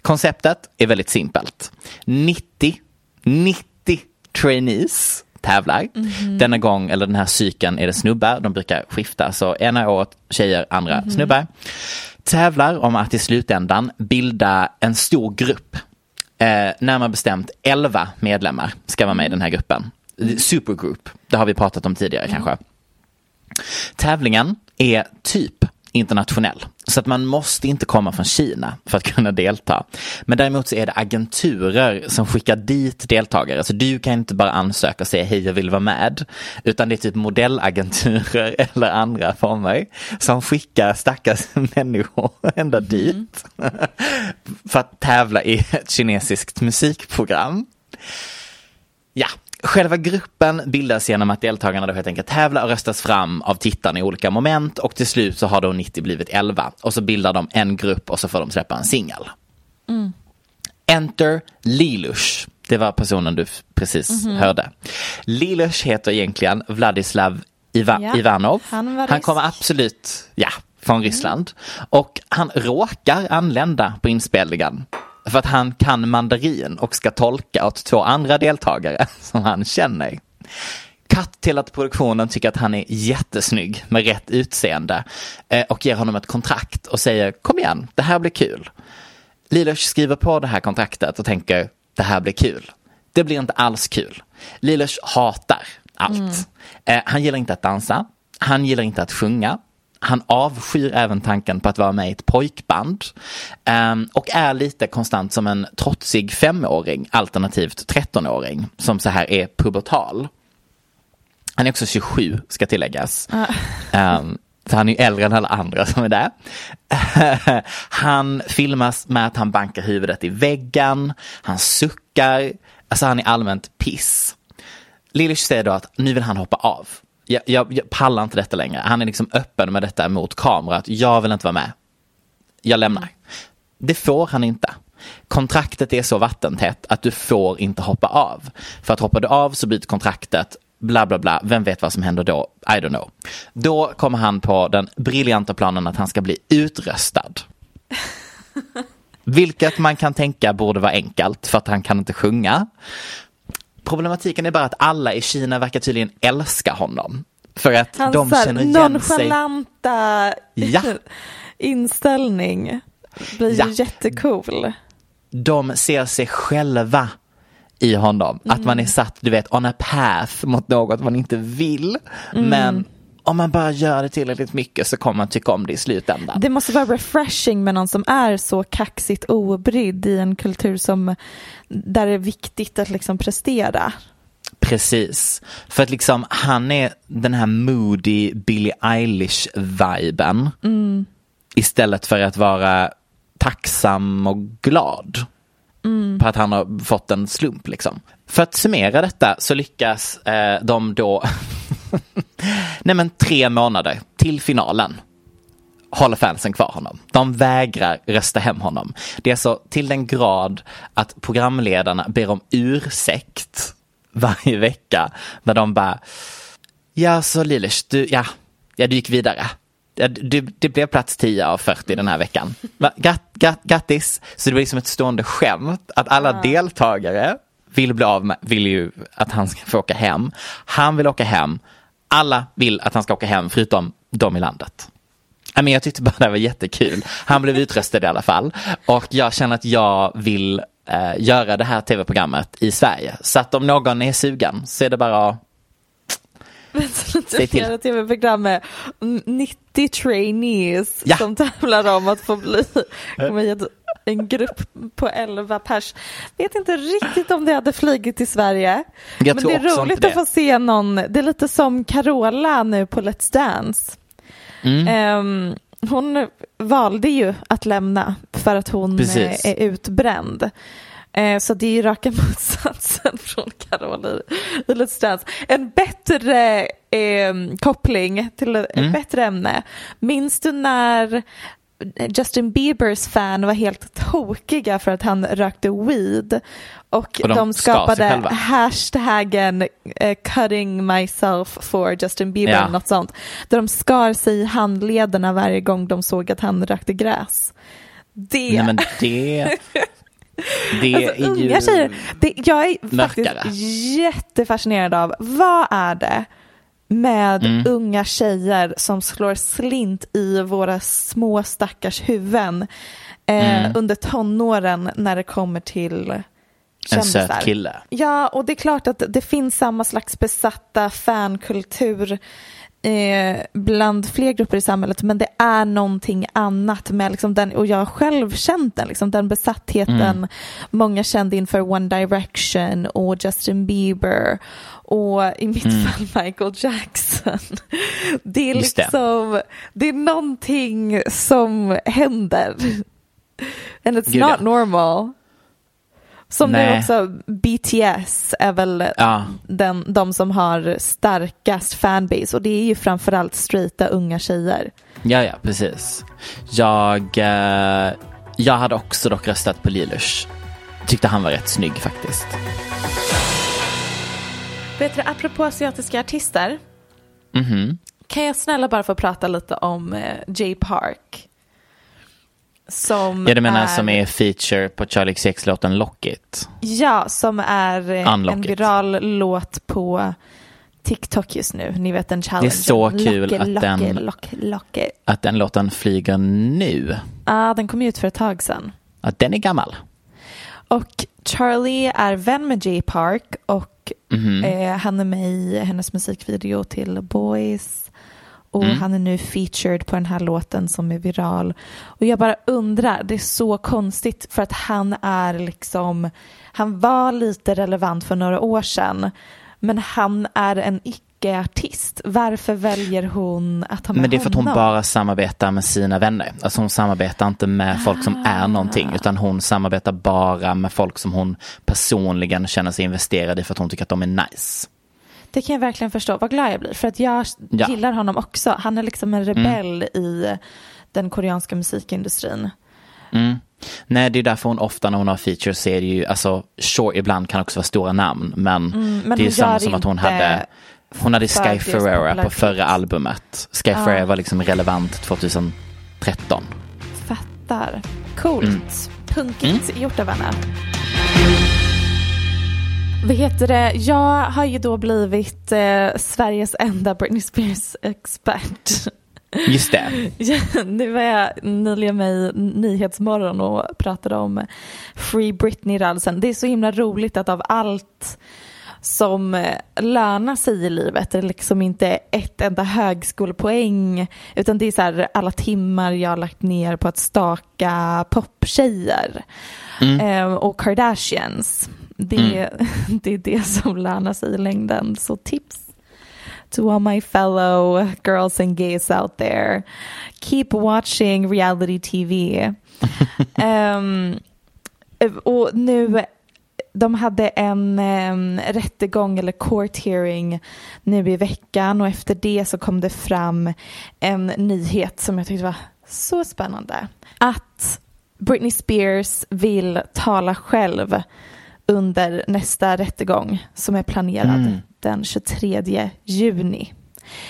Konceptet är väldigt simpelt. 90, 90 trainees tävlar. Denna gång, eller den här cykeln, är det snubbar. De brukar skifta, så ena året tjejer, andra snubbar. Tävlar om att i slutändan bilda en stor grupp. Eh, närmare bestämt 11 medlemmar ska vara med i den här gruppen. Supergroup, det har vi pratat om tidigare kanske. Tävlingen är typ internationell. Så att man måste inte komma från Kina för att kunna delta. Men däremot så är det agenturer som skickar dit deltagare. Så du kan inte bara ansöka och säga hej jag vill vara med. Utan det är typ modellagenturer eller andra former som skickar stackars människor ända dit. för att tävla i ett kinesiskt musikprogram. Ja, själva gruppen bildas genom att deltagarna då helt enkelt tävlar och röstas fram av tittarna i olika moment och till slut så har då 90 blivit 11 och så bildar de en grupp och så får de släppa en singel. Enter Lilush. Det var personen du precis Mhm. hörde. Lilush heter egentligen Vladislav Iva- Ja, Ivanov. han var han kommer absolut ja, från Ryssland. Och han råkar anlända på inspelningen. För att han kan mandarin och ska tolka åt två andra deltagare som han känner. Cut till att produktionen tycker att han är jättesnygg med rätt utseende eh, och ger honom ett kontrakt och säger kom igen, det här blir kul. Lilush skriver på det här kontraktet och tänker det här blir kul. Det blir inte alls kul. Lilush hatar allt. Eh, han gillar inte att dansa. Han gillar inte att sjunga. Han avskyr även tanken på att vara med i ett pojkband. Ehm, och är lite konstant som en trotsig femåring, alternativt 13-åring, som så här är pubertal. Han är också 27, ska tilläggas. Ehm, så han är ju äldre än alla andra som är där. han filmas med att han bankar huvudet i väggen, han suckar, alltså han är allmänt piss. Lilish säger då att nu vill han hoppa av. Jag, jag, jag pallar inte detta längre. Han är liksom öppen med detta mot kamera, att jag vill inte vara med. Jag lämnar. Det får han inte. Kontraktet är så vattentätt att du får inte hoppa av. För att hoppar du av så bryter kontraktet, bla bla bla, vem vet vad som händer då? I don't know. Då kommer han på den briljanta planen att han ska bli utröstad. Vilket man kan tänka borde vara enkelt för att han kan inte sjunga. Problematiken är bara att alla i Kina verkar tydligen älska honom. För att Hans de känner igen sig. nonchalanta Ja. inställning blir Ja. ju jättecool. de ser sig själva i honom. Att man är satt, du vet, on a path mot något man inte vill. Men om man bara gör det tillräckligt mycket så kommer man tycka om det i slutändan. Det måste vara refreshing med någon som är så kaxigt obrydd i en kultur som där det är viktigt att liksom prestera. Precis. För att liksom han är den här moody Billie Eilish-viben. Istället för att vara tacksam och glad. På att han har fått en slump liksom. För att summera detta så lyckas eh, de då, nej men tre månader till finalen håller fansen kvar honom. De vägrar rösta hem honom. Det är så till den grad att programledarna ber om ursäkt varje vecka. När de bara, ja så Lilish, du, ja, ja, du gick vidare. Ja, du, det blev plats 10 av 40 den här veckan. Va, Gatt, gatt, grattis! Så det blir liksom ett stående skämt att alla deltagare vill bli av med, vill ju att han ska få åka hem. Han vill åka hem. Alla vill att han ska åka hem förutom de i landet. Men jag tyckte bara det var jättekul. Han blev utröstad i alla fall. Och jag känner att jag vill eh, göra det här tv-programmet i Sverige. Så att om någon är sugen så är det bara att Säg till. Tv-program med 90 trainees Ja. som tävlar om att få bli hit en grupp på 11 pers. Vet inte riktigt om det hade flugit till Sverige. Jag Men det är roligt att få se någon, det är lite som Carola nu på Let's Dance. Mm. Ehm, hon valde ju att lämna för att hon Precis. eh, är utbränd. Eh, så det är ju raka motsatsen från Carola i Let's Dance. En bättre eh, koppling till ett Mm. bättre ämne. Minns du när Justin Biebers fan var helt tokiga för att han rökte weed och, Och de de, skapade hashtaggen eh, cutting myself for Justin Bieber Ja. något sånt. Där de skar sig i handlederna varje gång de såg att han rökte gräs. Det, Nej det, det alltså, är ju... tjejer, det, jag är mörkare. faktiskt jättefascinerad av vad är det med Mm. unga tjejer som slår slint i våra små stackars huvuden eh, Mm. under tonåren när det kommer till En kändisar. söt kille. Ja, och det är klart att det finns samma slags besatta fankultur eh, bland fler grupper i samhället, men det är någonting annat med liksom den, och jag har själv känt den, liksom, den besattheten Mm. många kände inför One Direction och Justin Bieber och i mitt Mm. fall Michael Jackson. Det är Just det. liksom, det. är någonting som händer. And it's Gud, not normal. Som nu Nej. också BTS är väl Ja. den, de som har starkast fanbase och det är ju framförallt straighta unga tjejer. Ja, ja, precis. Jag, eh, Jag hade också dock röstat på Lilush. Tyckte han var rätt snygg faktiskt. Vet du, apropå asiatiska artister. Mhm. Kan jag snälla bara få prata lite om eh, Jay Park? Som Ja, du menar som är feature på Charlie XX-låten Lock It? Ja, som är Unlock en it. viral låt på TikTok just nu. Ni vet den challenge. Det är så kul lock it, att lock den- It, lock, lock it. Att den låten flyger nu. Ja, den kom ut för ett tag sedan. Att den är gammal. Och Charlie är vän med Jay Park och Mhm. eh, han är med i hennes musikvideo till Boys. Och Mm. han är nu featured på den här låten som är viral. Och jag bara undrar, det är så konstigt för att han är liksom, han var lite relevant för några år sedan. Men han är en icke-artist. Varför väljer hon att ha med Men det är för att hon honom? bara samarbetar med sina vänner. Alltså hon samarbetar inte med folk som är någonting. Utan hon samarbetar bara med folk som hon personligen känner sig investerad i för att hon tycker att de är nice. Det kan jag verkligen förstå. Vad glad jag blir. För att jag Ja. gillar honom också. Han är liksom en rebell i den koreanska musikindustrin. Mm. Nej, det är därför hon ofta när hon har features det ju, alltså sure ibland kan också vara stora namn. Men, Mm, men det är ju samma som att hon hade hon hade Sky Ferreira på förra albumet. Sky Ja. Ferreira var liksom relevant 2013. Fattar. Coolt. Mm. Punkigt gjort av henne. Vad heter det? Jag har ju då blivit eh, Sveriges enda Britney Spears-expert. Just det. Ja, nu var jag nyligen med i Nyhetsmorgon och pratade om Free Britney-rörelsen. Det är så himla roligt att av allt som eh, lönar sig i livet, det är liksom inte ett enda högskolepoäng, utan det är så här alla timmar jag har lagt ner på att staka poptjejer eh, och Kardashians. Det, det är det som lönar sig i längden. Så tips to all my fellow girls and gays out there. Keep watching reality TV. Ehm, och nu, de hade en um, rättegång eller court hearing nu i veckan och efter det så kom det fram en nyhet som jag tyckte var så spännande. Att Britney Spears vill tala själv under nästa rättegång som är planerad den 23 juni.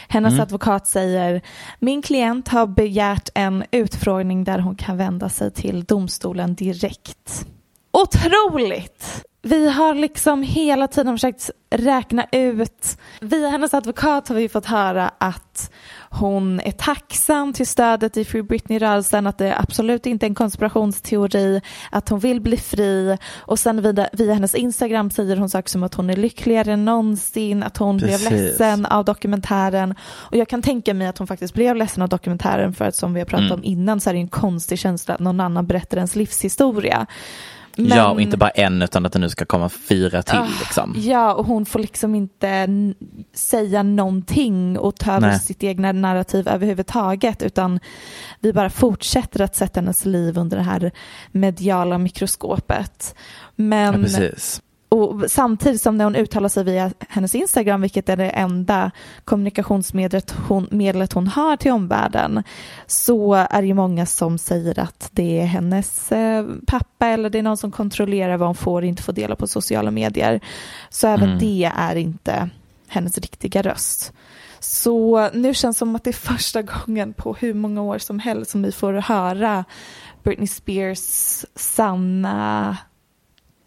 Hennes advokat säger min klient har begärt en utfrågning där hon kan vända sig till domstolen direkt. Otroligt! Vi har liksom hela tiden försökt räkna ut. Via hennes advokat har vi fått höra att hon är tacksam till stödet i Free Britney-rörelsen, att det absolut inte är en konspirationsteori, att hon vill bli fri och sen via, via hennes Instagram säger hon saker som att hon är lyckligare än någonsin, att hon Precis. blev ledsen av dokumentären och jag kan tänka mig att hon faktiskt blev ledsen av dokumentären för att som vi har pratat om innan så är det en konstig känsla att någon annan berättar ens livshistoria. Ja, och Men- inte bara en utan att det nu ska komma fyra till liksom. Ja, och hon får liksom inte säga någonting och ta över sitt egna narrativ överhuvudtaget utan vi bara fortsätter att sätta hennes liv under det här mediala mikroskopet. Ja, Men precis. Och samtidigt som när hon uttalar sig via hennes Instagram, vilket är det enda kommunikationsmedlet hon, medlet hon har till omvärlden, så är det ju många som säger att det är hennes eh, pappa eller det är någon som kontrollerar vad hon får och inte får dela på sociala medier. Så även Mm. det är inte hennes riktiga röst. Så nu känns det som att det är första gången på hur många år som helst som vi får höra Britney Spears sanna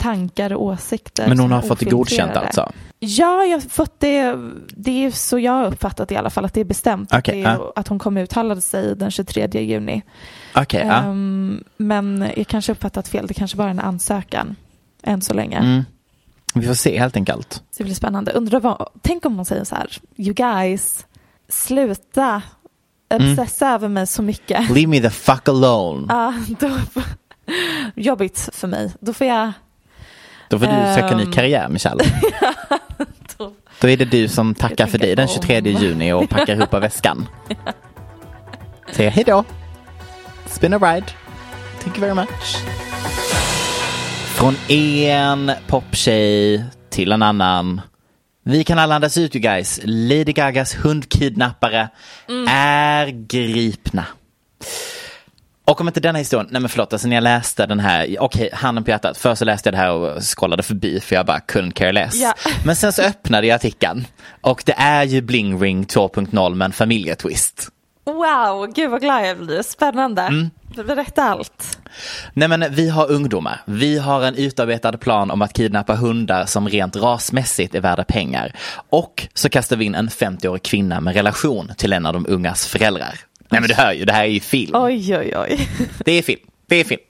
tankar och åsikter. Men hon har fått det godkänt alltså? Ja, jag har fått det. Det är så jag har uppfattat i alla fall att det är bestämt. att, Okej, det ja. att hon kommer uttala sig den 23 juni. Okej, ja. Ehm, men jag kanske uppfattat fel. Det kanske bara är en ansökan än så länge. Mm. Vi får se helt enkelt. Det blir spännande. Undrar vad, tänk om man säger så här, you guys, sluta obsessa över mig så mycket. Leave me the fuck alone. Ja, då, jobbigt för mig. Då får jag Då får du söka ny Ehm. karriär Michelle. då, Då är det du som tackar för dig den om. 23 juni och packar ihop väskan. Säger hej då. It's been a ride. Thank you very much. Från en poptjej till en annan. Vi kan alla andas ut you guys. Lady Gagas hundkidnappare är gripna. Och om inte denna historien, nej men förlåt, alltså när jag läste den här, okej, handen på hjärtat, först så läste jag det här och scrollade förbi för jag bara couldn't care less. Ja. Men sen så öppnade jag artikeln och det är ju Bling Ring 2.0 med en familjetwist. Wow, gud vad glad jag blir. Spännande. Mm. Berätta allt. Nej men vi har ungdomar, vi har en utarbetad plan om att kidnappa hundar som rent rasmässigt är värda pengar. Och så kastar vi in en 50-årig kvinna med relation till en av de ungas föräldrar. Nej men du hör ju, det här är ju film. Oj, oj, oj. Det är film. Det är film.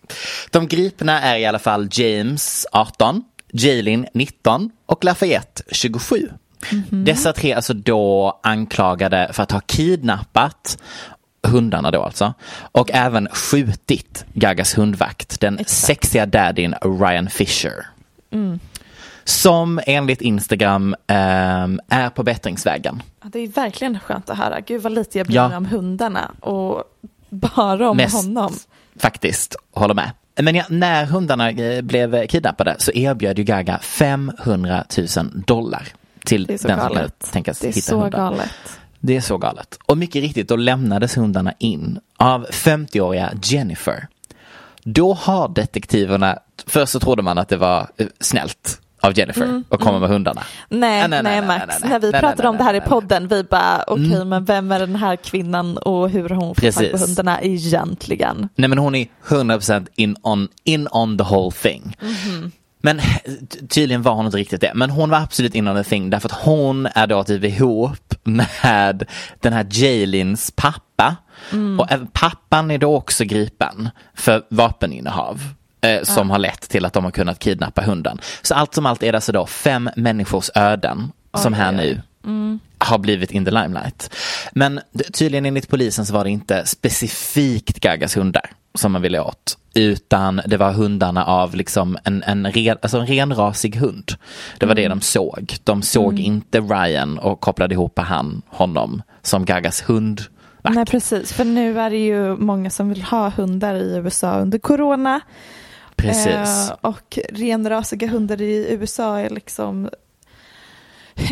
De gripna är i alla fall James 18, Jaylin 19 och Lafayette 27. Dessa tre är alltså då anklagade för att ha kidnappat hundarna då alltså och även skjutit Gagas hundvakt, den sexiga daddyn Ryan Fisher. Som enligt Instagram ehm, är på bättringsvägen. Ja, Det är verkligen skönt att höra. Gud vad lite jag bryr Ja. om hundarna och bara om Mest honom. faktiskt, håller med. Men ja, när hundarna eh, blev kidnappade så erbjöd ju Gaga 500 000 dollar till den som galet. tänkas Det är hitta så hundar. galet. Det är så galet. Och mycket riktigt, då lämnades hundarna in av 50-åriga Jennifer. Då har detektiverna, först så trodde man att det var eh, snällt av Jennifer att komma med hundarna. Mm, Nej, Nej, nej, nej, Max. När vi pratade om det här i podden, vi bara okej, men vem är den här kvinnan och hur har hon fått på hundarna egentligen? Nej men hon är 100% in on, in on the whole thing. Men t- tydligen var hon inte riktigt det. Men hon var absolut in on the thing därför att hon är då typ ihop med den här Jaylins pappa. Och även pappan är då också gripen för vapeninnehav. Eh, som har lett till att de har kunnat kidnappa hunden. Så allt som allt är det alltså då fem människors öden som här nu har blivit in the limelight. Men tydligen enligt polisen så var det inte specifikt Gagas hundar som man ville åt. Utan det var hundarna av liksom en, en, ren, alltså en renrasig hund. Det var det de såg. De såg inte Ryan och kopplade ihop han, honom som Gagas hund. Nej, precis. För nu är det ju många som vill ha hundar i USA under corona. Precis. Eh, och renrasiga hundar i USA är liksom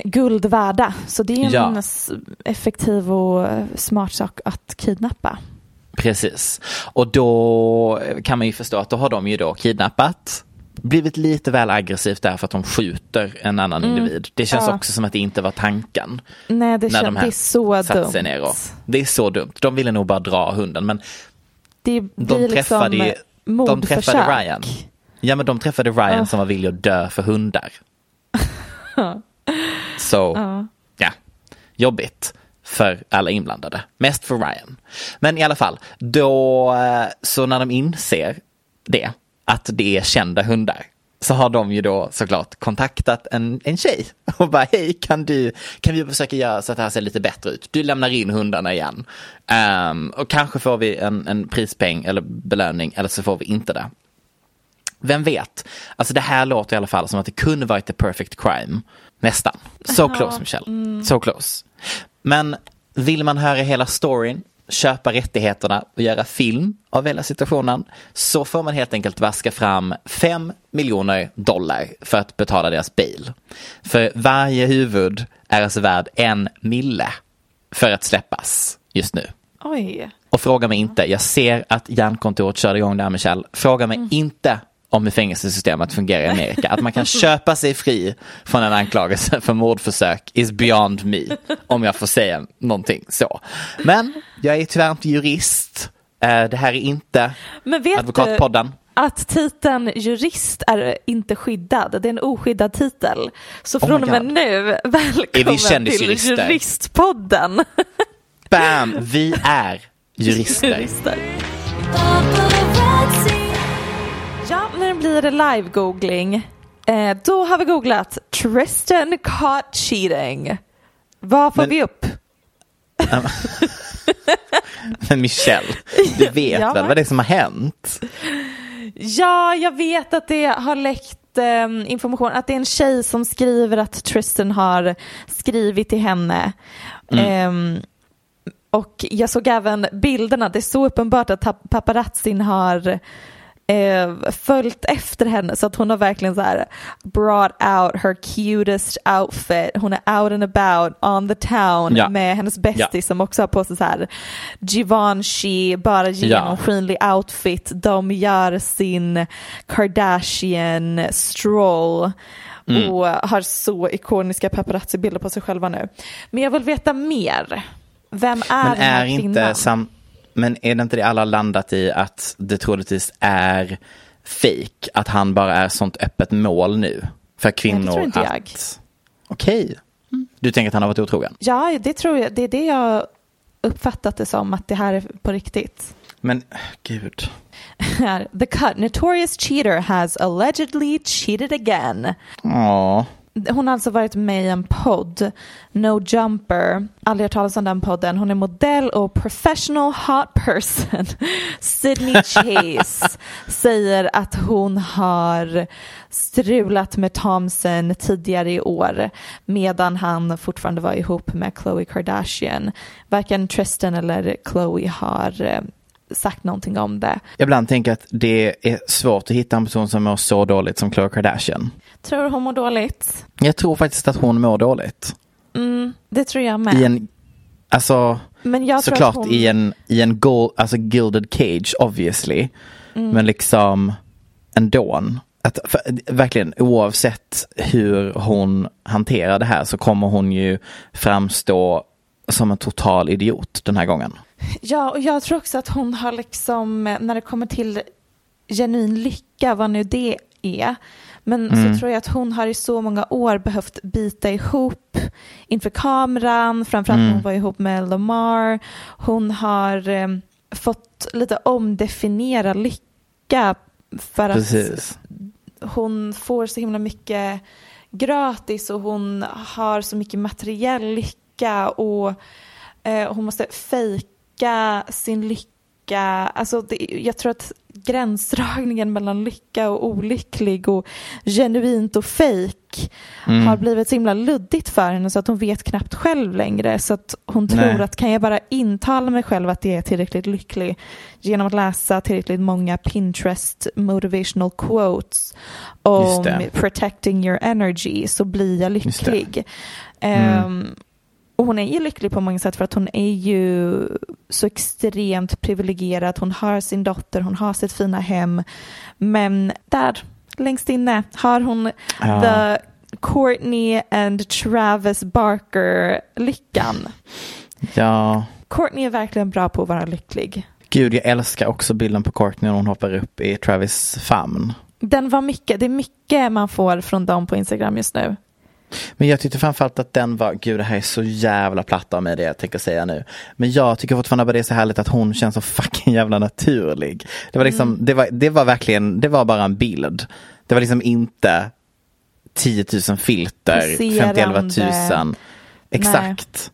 guld värda. Så det är en Ja. effektiv och smart sak att kidnappa. Precis. Och då kan man ju förstå att då har de ju då kidnappat blivit lite väl aggressivt där för att de skjuter en annan individ. Det känns Mm. Ja. också som att det inte var tanken. Nej, det, när de det här är så dumt. ner och, Det är så dumt. De ville nog bara dra hunden men Det de träffade, liksom ju, de mordförsök. träffade Ryan. Ja men de träffade Ryan Ah. som var villig att dö för hundar. Så, ja, jobbigt för alla inblandade. Mest för Ryan. Men i alla fall, då, eh, så när de inser det, att det är kända hundar, så har de ju då såklart kontaktat en, en tjej och bara hej kan du, kan vi försöka göra så att det här ser lite bättre ut? Du lämnar in hundarna igen. Ehm, och kanske får vi en, en prispeng eller belöning eller så får vi inte det. Vem vet? Alltså det här låter i alla fall som att det kunde varit the perfect crime. Nästan. So close Michelle. So close. Men vill man höra hela storyn, köpa rättigheterna och göra film av hela situationen så får man helt enkelt vaska fram 5 miljoner dollar för att betala deras bail. För varje huvud är alltså värd en mille för att släppas just nu. Oj. Och fråga mig inte, jag ser att järnkontoret körde igång där Michelle. Fråga mig inte om hur fängelsesystemet fungerar i Amerika. Att man kan köpa sig fri från en anklagelse för mordförsök is beyond me. Om jag får säga någonting så. Men jag är tyvärr inte jurist. Eh, Det här är inte Advokatpodden. du att titeln jurist är inte skyddad? Det är en oskyddad titel. Så Oh från och med nu, välkommen till? Juristpodden. Bam! Vi är jurister. Jurister. Blir det live-googling. Eh, då har vi googlat Tristan caught cheating. Vad får Men- vi upp? Men Michelle, du vet Ja. väl vad det är som har hänt? Ja, jag vet att det har läckt eh, information, att det är en tjej som skriver att Tristan har skrivit till henne. Ehm, och jag såg även bilderna, det är så uppenbart att paparazzin har eh, följt efter henne så att hon har verkligen så här brought out her cutest outfit. Hon är out and about on the town Ja. med hennes bästis Ja. som också har på sig så här Givenchy, bara genomskinlig outfit. De gör sin Kardashian stroll Mm. och har så ikoniska paparazzi-bilder på sig själva nu. Men jag vill veta mer. Vem är Men den här är inte kvinnan? sam... Men är det inte det alla landat i att det troligtvis är fake? Att han bara är sånt öppet mål nu? För kvinnor tror inte att... jag. Okej. Du tänker att han har varit otrogen? Ja, det tror jag. Det är det jag uppfattat det som, att det här är på riktigt. Men gud. Här, The cut. Notorious cheater has allegedly cheated again. Ja. Hon har alltså varit med i en podd, No Jumper. Aldrig hört talas om den podden. Hon är modell och professional hot person. Sydney Chase säger att hon har strulat med Thompson tidigare i år medan han fortfarande var ihop med Khloe Kardashian. Varken Tristan eller Khloe har eh, sagt någonting om det. Ibland tänker jag att det är svårt att hitta en person som mår så dåligt som Khloe Kardashian. Tror hon mår dåligt? Jag tror faktiskt att hon mår dåligt. Mm, det tror jag med. I en, alltså Men jag tror såklart hon... i en, i en gold, alltså gilded cage obviously. Mm. Men liksom ändå. Att, för, verkligen oavsett hur hon hanterar det här så kommer hon ju framstå som en total idiot den här gången. Ja, och jag tror också att hon har liksom, när det kommer till genuin lycka, vad nu det är, men Mm. så tror jag att hon har i så många år behövt bita ihop inför kameran, framförallt när Mm. hon var ihop med Lamar. Hon har eh, fått lite omdefiniera lycka för att Precis. hon får så himla mycket gratis och hon har så mycket materiell lycka och eh, hon måste fejka sin lycka. Alltså det, jag tror att gränsdragningen mellan lycka och olycklig och genuint och fejk Mm. har blivit så himla luddigt för henne så att hon vet knappt själv längre. Så att hon tror Nej. att kan jag bara intala mig själv att jag är tillräckligt lycklig genom att läsa tillräckligt många Pinterest motivational quotes om protecting your energy så blir jag lycklig. Mm. Ehm, och hon är ju lycklig på många sätt för att hon är ju så extremt privilegierad. Hon har sin dotter, hon har sitt fina hem. Men där, längst inne, har hon Ja. the Courtney and Travis Barker-lyckan. Ja, Courtney är verkligen bra på att vara lycklig. gud jag älskar också bilden på Courtney när hon hoppar upp i Travis famn. Den var mycket, det är mycket man får från dem på Instagram just nu. Men jag tyckte framförallt att den var, gud det här är så jävla platt av mig det jag tänker säga nu. Men jag tycker fortfarande bara det är så härligt att hon känns så fucking jävla naturlig. Det var liksom, det, var, det var verkligen, det var bara en bild. Det var liksom inte 10 000 filter, 50 000. Poserande. Exakt.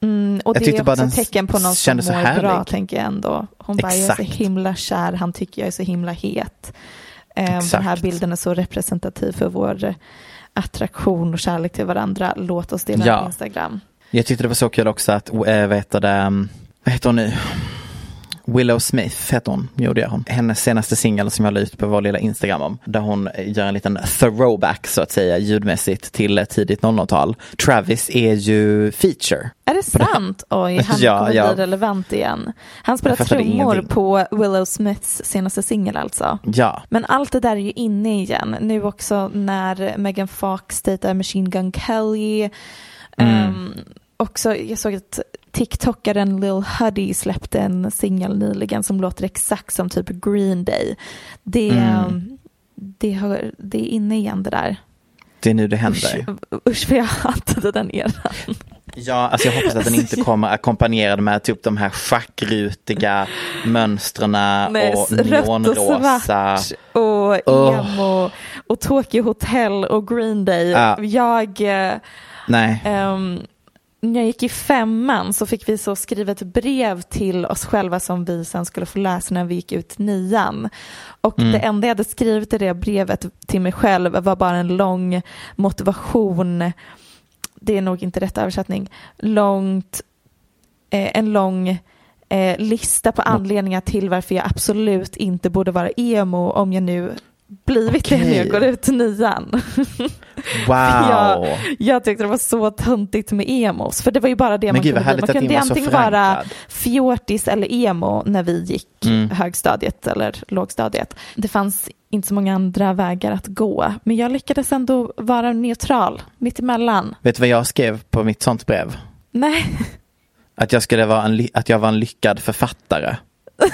Mm, och Jag det är också den ett tecken på någon som kändes så mår härlig. bra, tänker jag ändå. Hon bara, jag är så Exakt. himla kär, han tycker jag är så himla het. Eh, den Exakt. här bilden är så representativ för vår attraktion och kärlek till varandra. Låt oss dela Ja. på Instagram. Jag tyckte det var så kul också att, äh, vad heter det, um, vad heter hon nu? Willow Smith heter hon, jo det gör hon. Hennes senaste singel som jag la ut på vår lilla Instagram om. Där hon gör en liten throwback så att säga ljudmässigt till tidigt 00-tal. Travis är ju feature. Är det sant? Oj, han Ja, kommer ja. bli relevant igen. Han spelar Jag trummor på Willow Smiths senaste singel alltså. Ja, Men allt det där är ju inne igen. Nu också när Megan Fox dejtar Machine Gun Kelly. Ehm, också, jag såg att TikTokaren Lil Huddy släppte en singel nyligen som låter exakt som typ Green Day. Det, Mm. det, hör, det är inne igen det där. det är nu det Usch, händer. usch vad jag hatade den eran. Ja, alltså jag hoppas att den inte kommer ackompanjerad med typ de här schackrutiga mönstren och rött och neonrosa. svart och Åh. emo och Tokyo Hotel och Green Day. Ja. Jag, eh, Nej, ehm, när jag gick i femman så fick vi så skriva ett brev till oss själva som vi sen skulle få läsa när vi gick ut nian. Och Mm. det enda jag hade skrivit i det brevet till mig själv var bara en lång motivation. Det är nog inte rätt översättning. Långt, eh, en lång eh, lista på anledningar till varför jag absolut inte borde vara emo om jag nu blivit det när jag går ut nian. Wow. jag, jag tyckte det var så töntigt med emos, för det var ju bara det Men man gud, kunde bli. Man kunde antingen vara fjortis eller emo när vi gick Mm. högstadiet eller lågstadiet. Det fanns inte så många andra vägar att gå, men jag lyckades ändå vara neutral, mitt emellan. Vet du vad jag skrev på mitt sånt brev? Nej, Att jag, skulle vara en, att jag var en lyckad författare.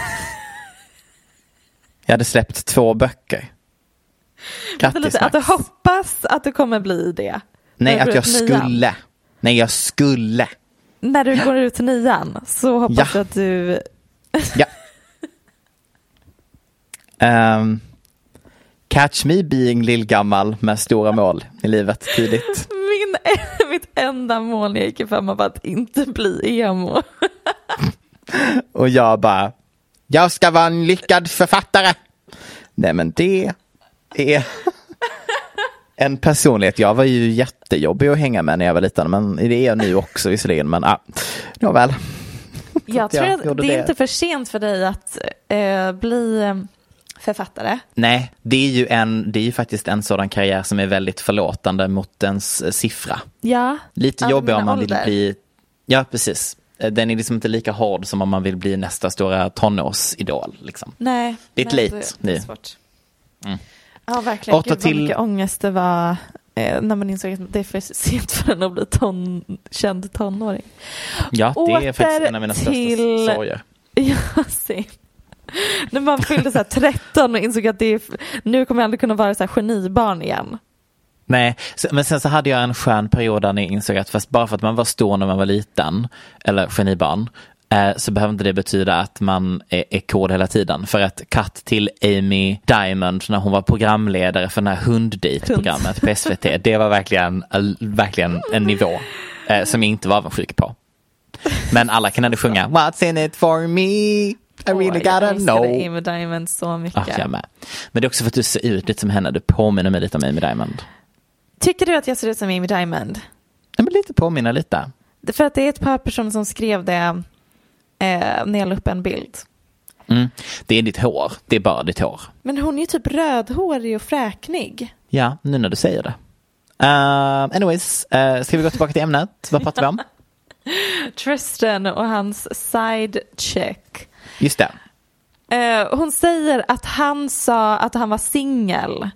jag hade släppt två böcker. Grattis att Max. du hoppas att du kommer bli det. Nej, att jag nian. skulle. Nej, jag skulle. När du går ut nian så hoppas Ja. du att du... Ja. Ehm, catch me being lillgammal med stora mål i livet tidigt. Min, mitt enda mål när jag gick i femman var att inte bli emo. Och jag bara, jag ska vara en lyckad författare. Nej men det är en personlighet. Jag var ju jättejobbig att hänga med när jag var liten. Men det är jag nu också visserligen. Men ah, nåväl. Jag tror jag att det är det. inte för sent för dig att eh, bli eh, författare. Nej, det är ju en, det är ju faktiskt en sådan karriär som är väldigt förlåtande mot ens eh, siffra. Ja. Lite Ja, jobbig om man ålder. vill bli, ja precis. Eh, Den är liksom inte lika hård som om man vill bli nästa stora tonårsidol. Liksom. Nej. Det är ett nej, late nu. svårt. Mm. Ja, verkligen. Åtta Gud, till- vad mycket ångest det var eh, när man insåg att det är för sent för en att bli ton, känd tonåring. Ja, det är Åter faktiskt en av mina största till- sorger. Ja, se. När man fyllde så här 13 och insåg att det är, nu kommer jag aldrig kunna vara så här genibarn igen. Nej, men sen så hade jag en skön period där jag insåg att fast bara för att man var stor när man var liten, eller genibarn, så behöver inte det betyda att man är, är cool hela tiden. För att cut till Amy Diamond när hon var programledare för det här hunddejtprogrammet på SVT, det var verkligen, eh, verkligen en nivå eh, som jag inte var avundsjuk på. Men alla kan ändå sjunga What's in it for me? I really Åh, gotta jag know. älskade Amy Diamond så mycket. Ja, jag med. Men det är också för att du ser ut lite som henne, du påminner mig lite om Amy Diamond. Tycker du att jag ser ut som Amy Diamond? Nej, men lite påminna lite. För att det är ett par personer som skrev det eh, när jag la upp en bild. Mm. Det är ditt hår, det är bara ditt hår. Men hon är ju typ rödhårig och fräknig. Ja, nu när du säger det. Uh, anyways, uh, ska vi gå tillbaka till ämnet? Vad pratar vi om? Tristan och hans side check. Just det. Eh, hon säger att han sa att han var singel.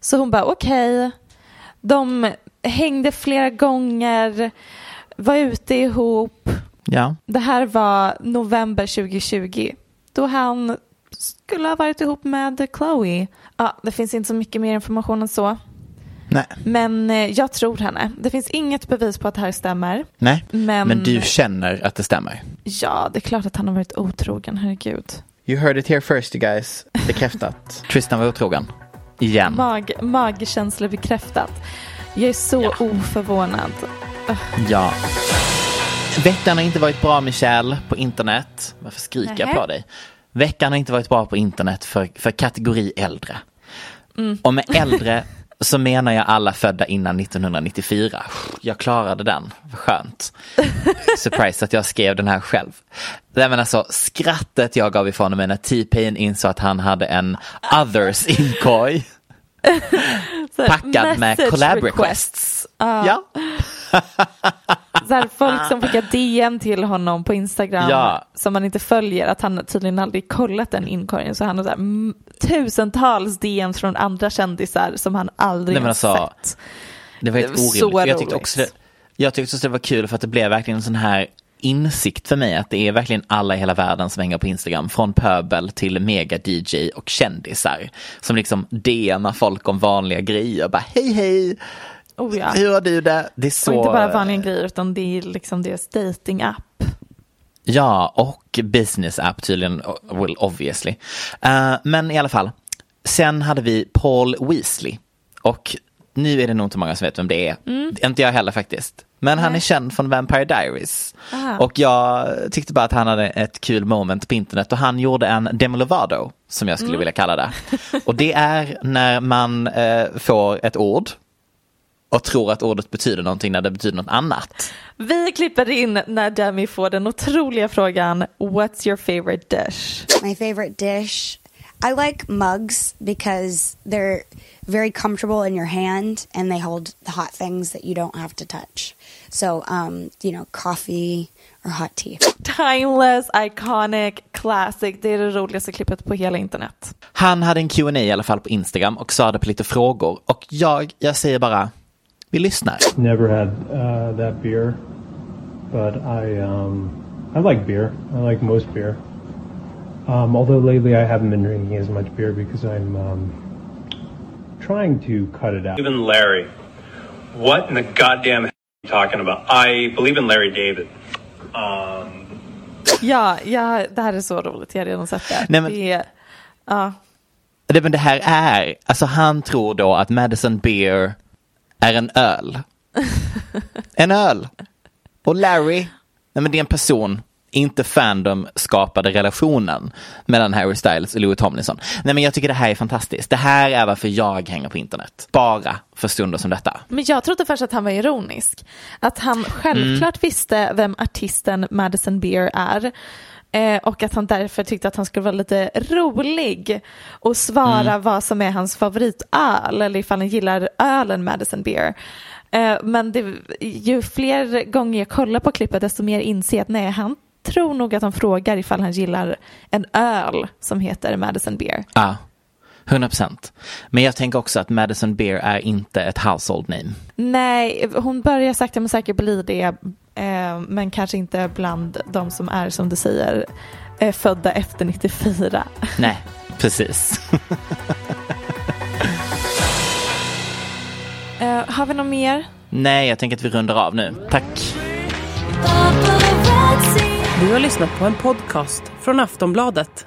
Så hon bara okej. De hängde flera gånger, var ute ihop. Ja. Det här var november 2020. Då han skulle ha varit ihop med Chloe. Ja, det finns inte så mycket mer information än så. Nej. Men eh, jag tror henne. Det finns inget bevis på att det här stämmer. Nej. Men, Men du känner att det stämmer. Ja, det är klart att han har varit otrogen, herregud. You heard it here first you guys. Bekräftat. Tristan var otrogen. Igen. Mag, magkänsla bekräftat. Jag är så oförvånad. Ja. Veckan har inte varit bra Michelle på internet. Varför skriker jag på dig? Veckan har inte varit bra på internet för, för kategori äldre. Mm. Och med äldre så menar jag alla födda innan 1994. Jag klarade den, vad skönt. Surprise att jag skrev den här själv. Nej men alltså skrattet jag gav ifrån mig när T-Pain insåg att han hade en others inkorg. Packad med collab requests. Ja. Ja. Så här, folk som skickar DM till honom på Instagram Ja. som man inte följer, att han tydligen aldrig kollat den inkorgen. Så han har så här, tusentals DM från andra kändisar som han aldrig Nej, men har alltså, sett. Det var Det helt var så orimligt. Jag tyckte, roligt. också det, jag tyckte också det var kul för att det blev verkligen en sån här insikt för mig att det är verkligen alla i hela världen som hänger på Instagram. Från pöbel till mega-DJ och kändisar. Som liksom DMar folk om vanliga grejer. Bara hej hej, Oh, ja. hur har du det? Det är så... Och inte bara vanliga grejer utan det är liksom deras dating-app. Ja, och business app tydligen, well obviously. Eh, men i alla fall, sen hade vi Paul Weasley. Och nu är det nog inte många som vet vem det är. Inte jag heller faktiskt. Men han är känd från Vampire Diaries. Aha. Och jag tyckte bara att han hade ett kul moment på internet och han gjorde en Demi Lovato, som jag skulle vilja kalla det. Och det är när man eh, får ett ord och tror att ordet betyder någonting när det betyder något annat. Vi klipper in när Demi får den otroliga frågan What's your favorite dish? My favorite dish. I like mugs because they're very comfortable in your hand and they hold the hot things that you don't have to touch. So, um, you know, coffee or hot tea. Timeless, iconic, classic. Det är det roligaste klippet på hela internet. Han hade en Q&A i alla fall på Instagram och svarade på lite frågor. Och jag, jag säger bara, vi lyssnar. Never had uh, that beer, but I um, I like beer. I like most beer. Um, although lately I haven't been drinking as much beer because I'm um, trying to cut it out. Even Larry. What in the goddamn are you talking about? I believe in Larry David. Um, Ja, ja, det här är så roligt. Jag har redan sett det. Nej, men- det är, ja. Det, men det här är, alltså han tror då att Madison Beer är en öl. en öl. Och Larry, nej men det är en person, inte fandom skapade relationen mellan Harry Styles och Louis Tomlinson. Nej men jag tycker det här är fantastiskt. Det här är varför jag hänger på internet. Bara för stunder som detta. Men jag trodde först att han var ironisk. Att han självklart visste vem artisten Madison Beer är. Eh, och att han därför tyckte att han skulle vara lite rolig och svara vad som är hans favoritöl eller ifall han gillar ölen Madison Beer. Eh, men det, ju fler gånger jag kollar på klippet desto mer inser jag att nej, han tror nog att han frågar ifall han gillar en öl som heter Madison Beer. Ja, 100 procent. Men jag tänker också att Madison Beer är inte ett household name. Nej, hon börjar sakta men säkert bli det, eh, men kanske inte bland de som är, som du säger, eh, födda efter 94. Nej, precis. Eh, har vi något mer? Nej, jag tänker att vi rundar av nu. Tack. Du har lyssnat på en podcast från Aftonbladet.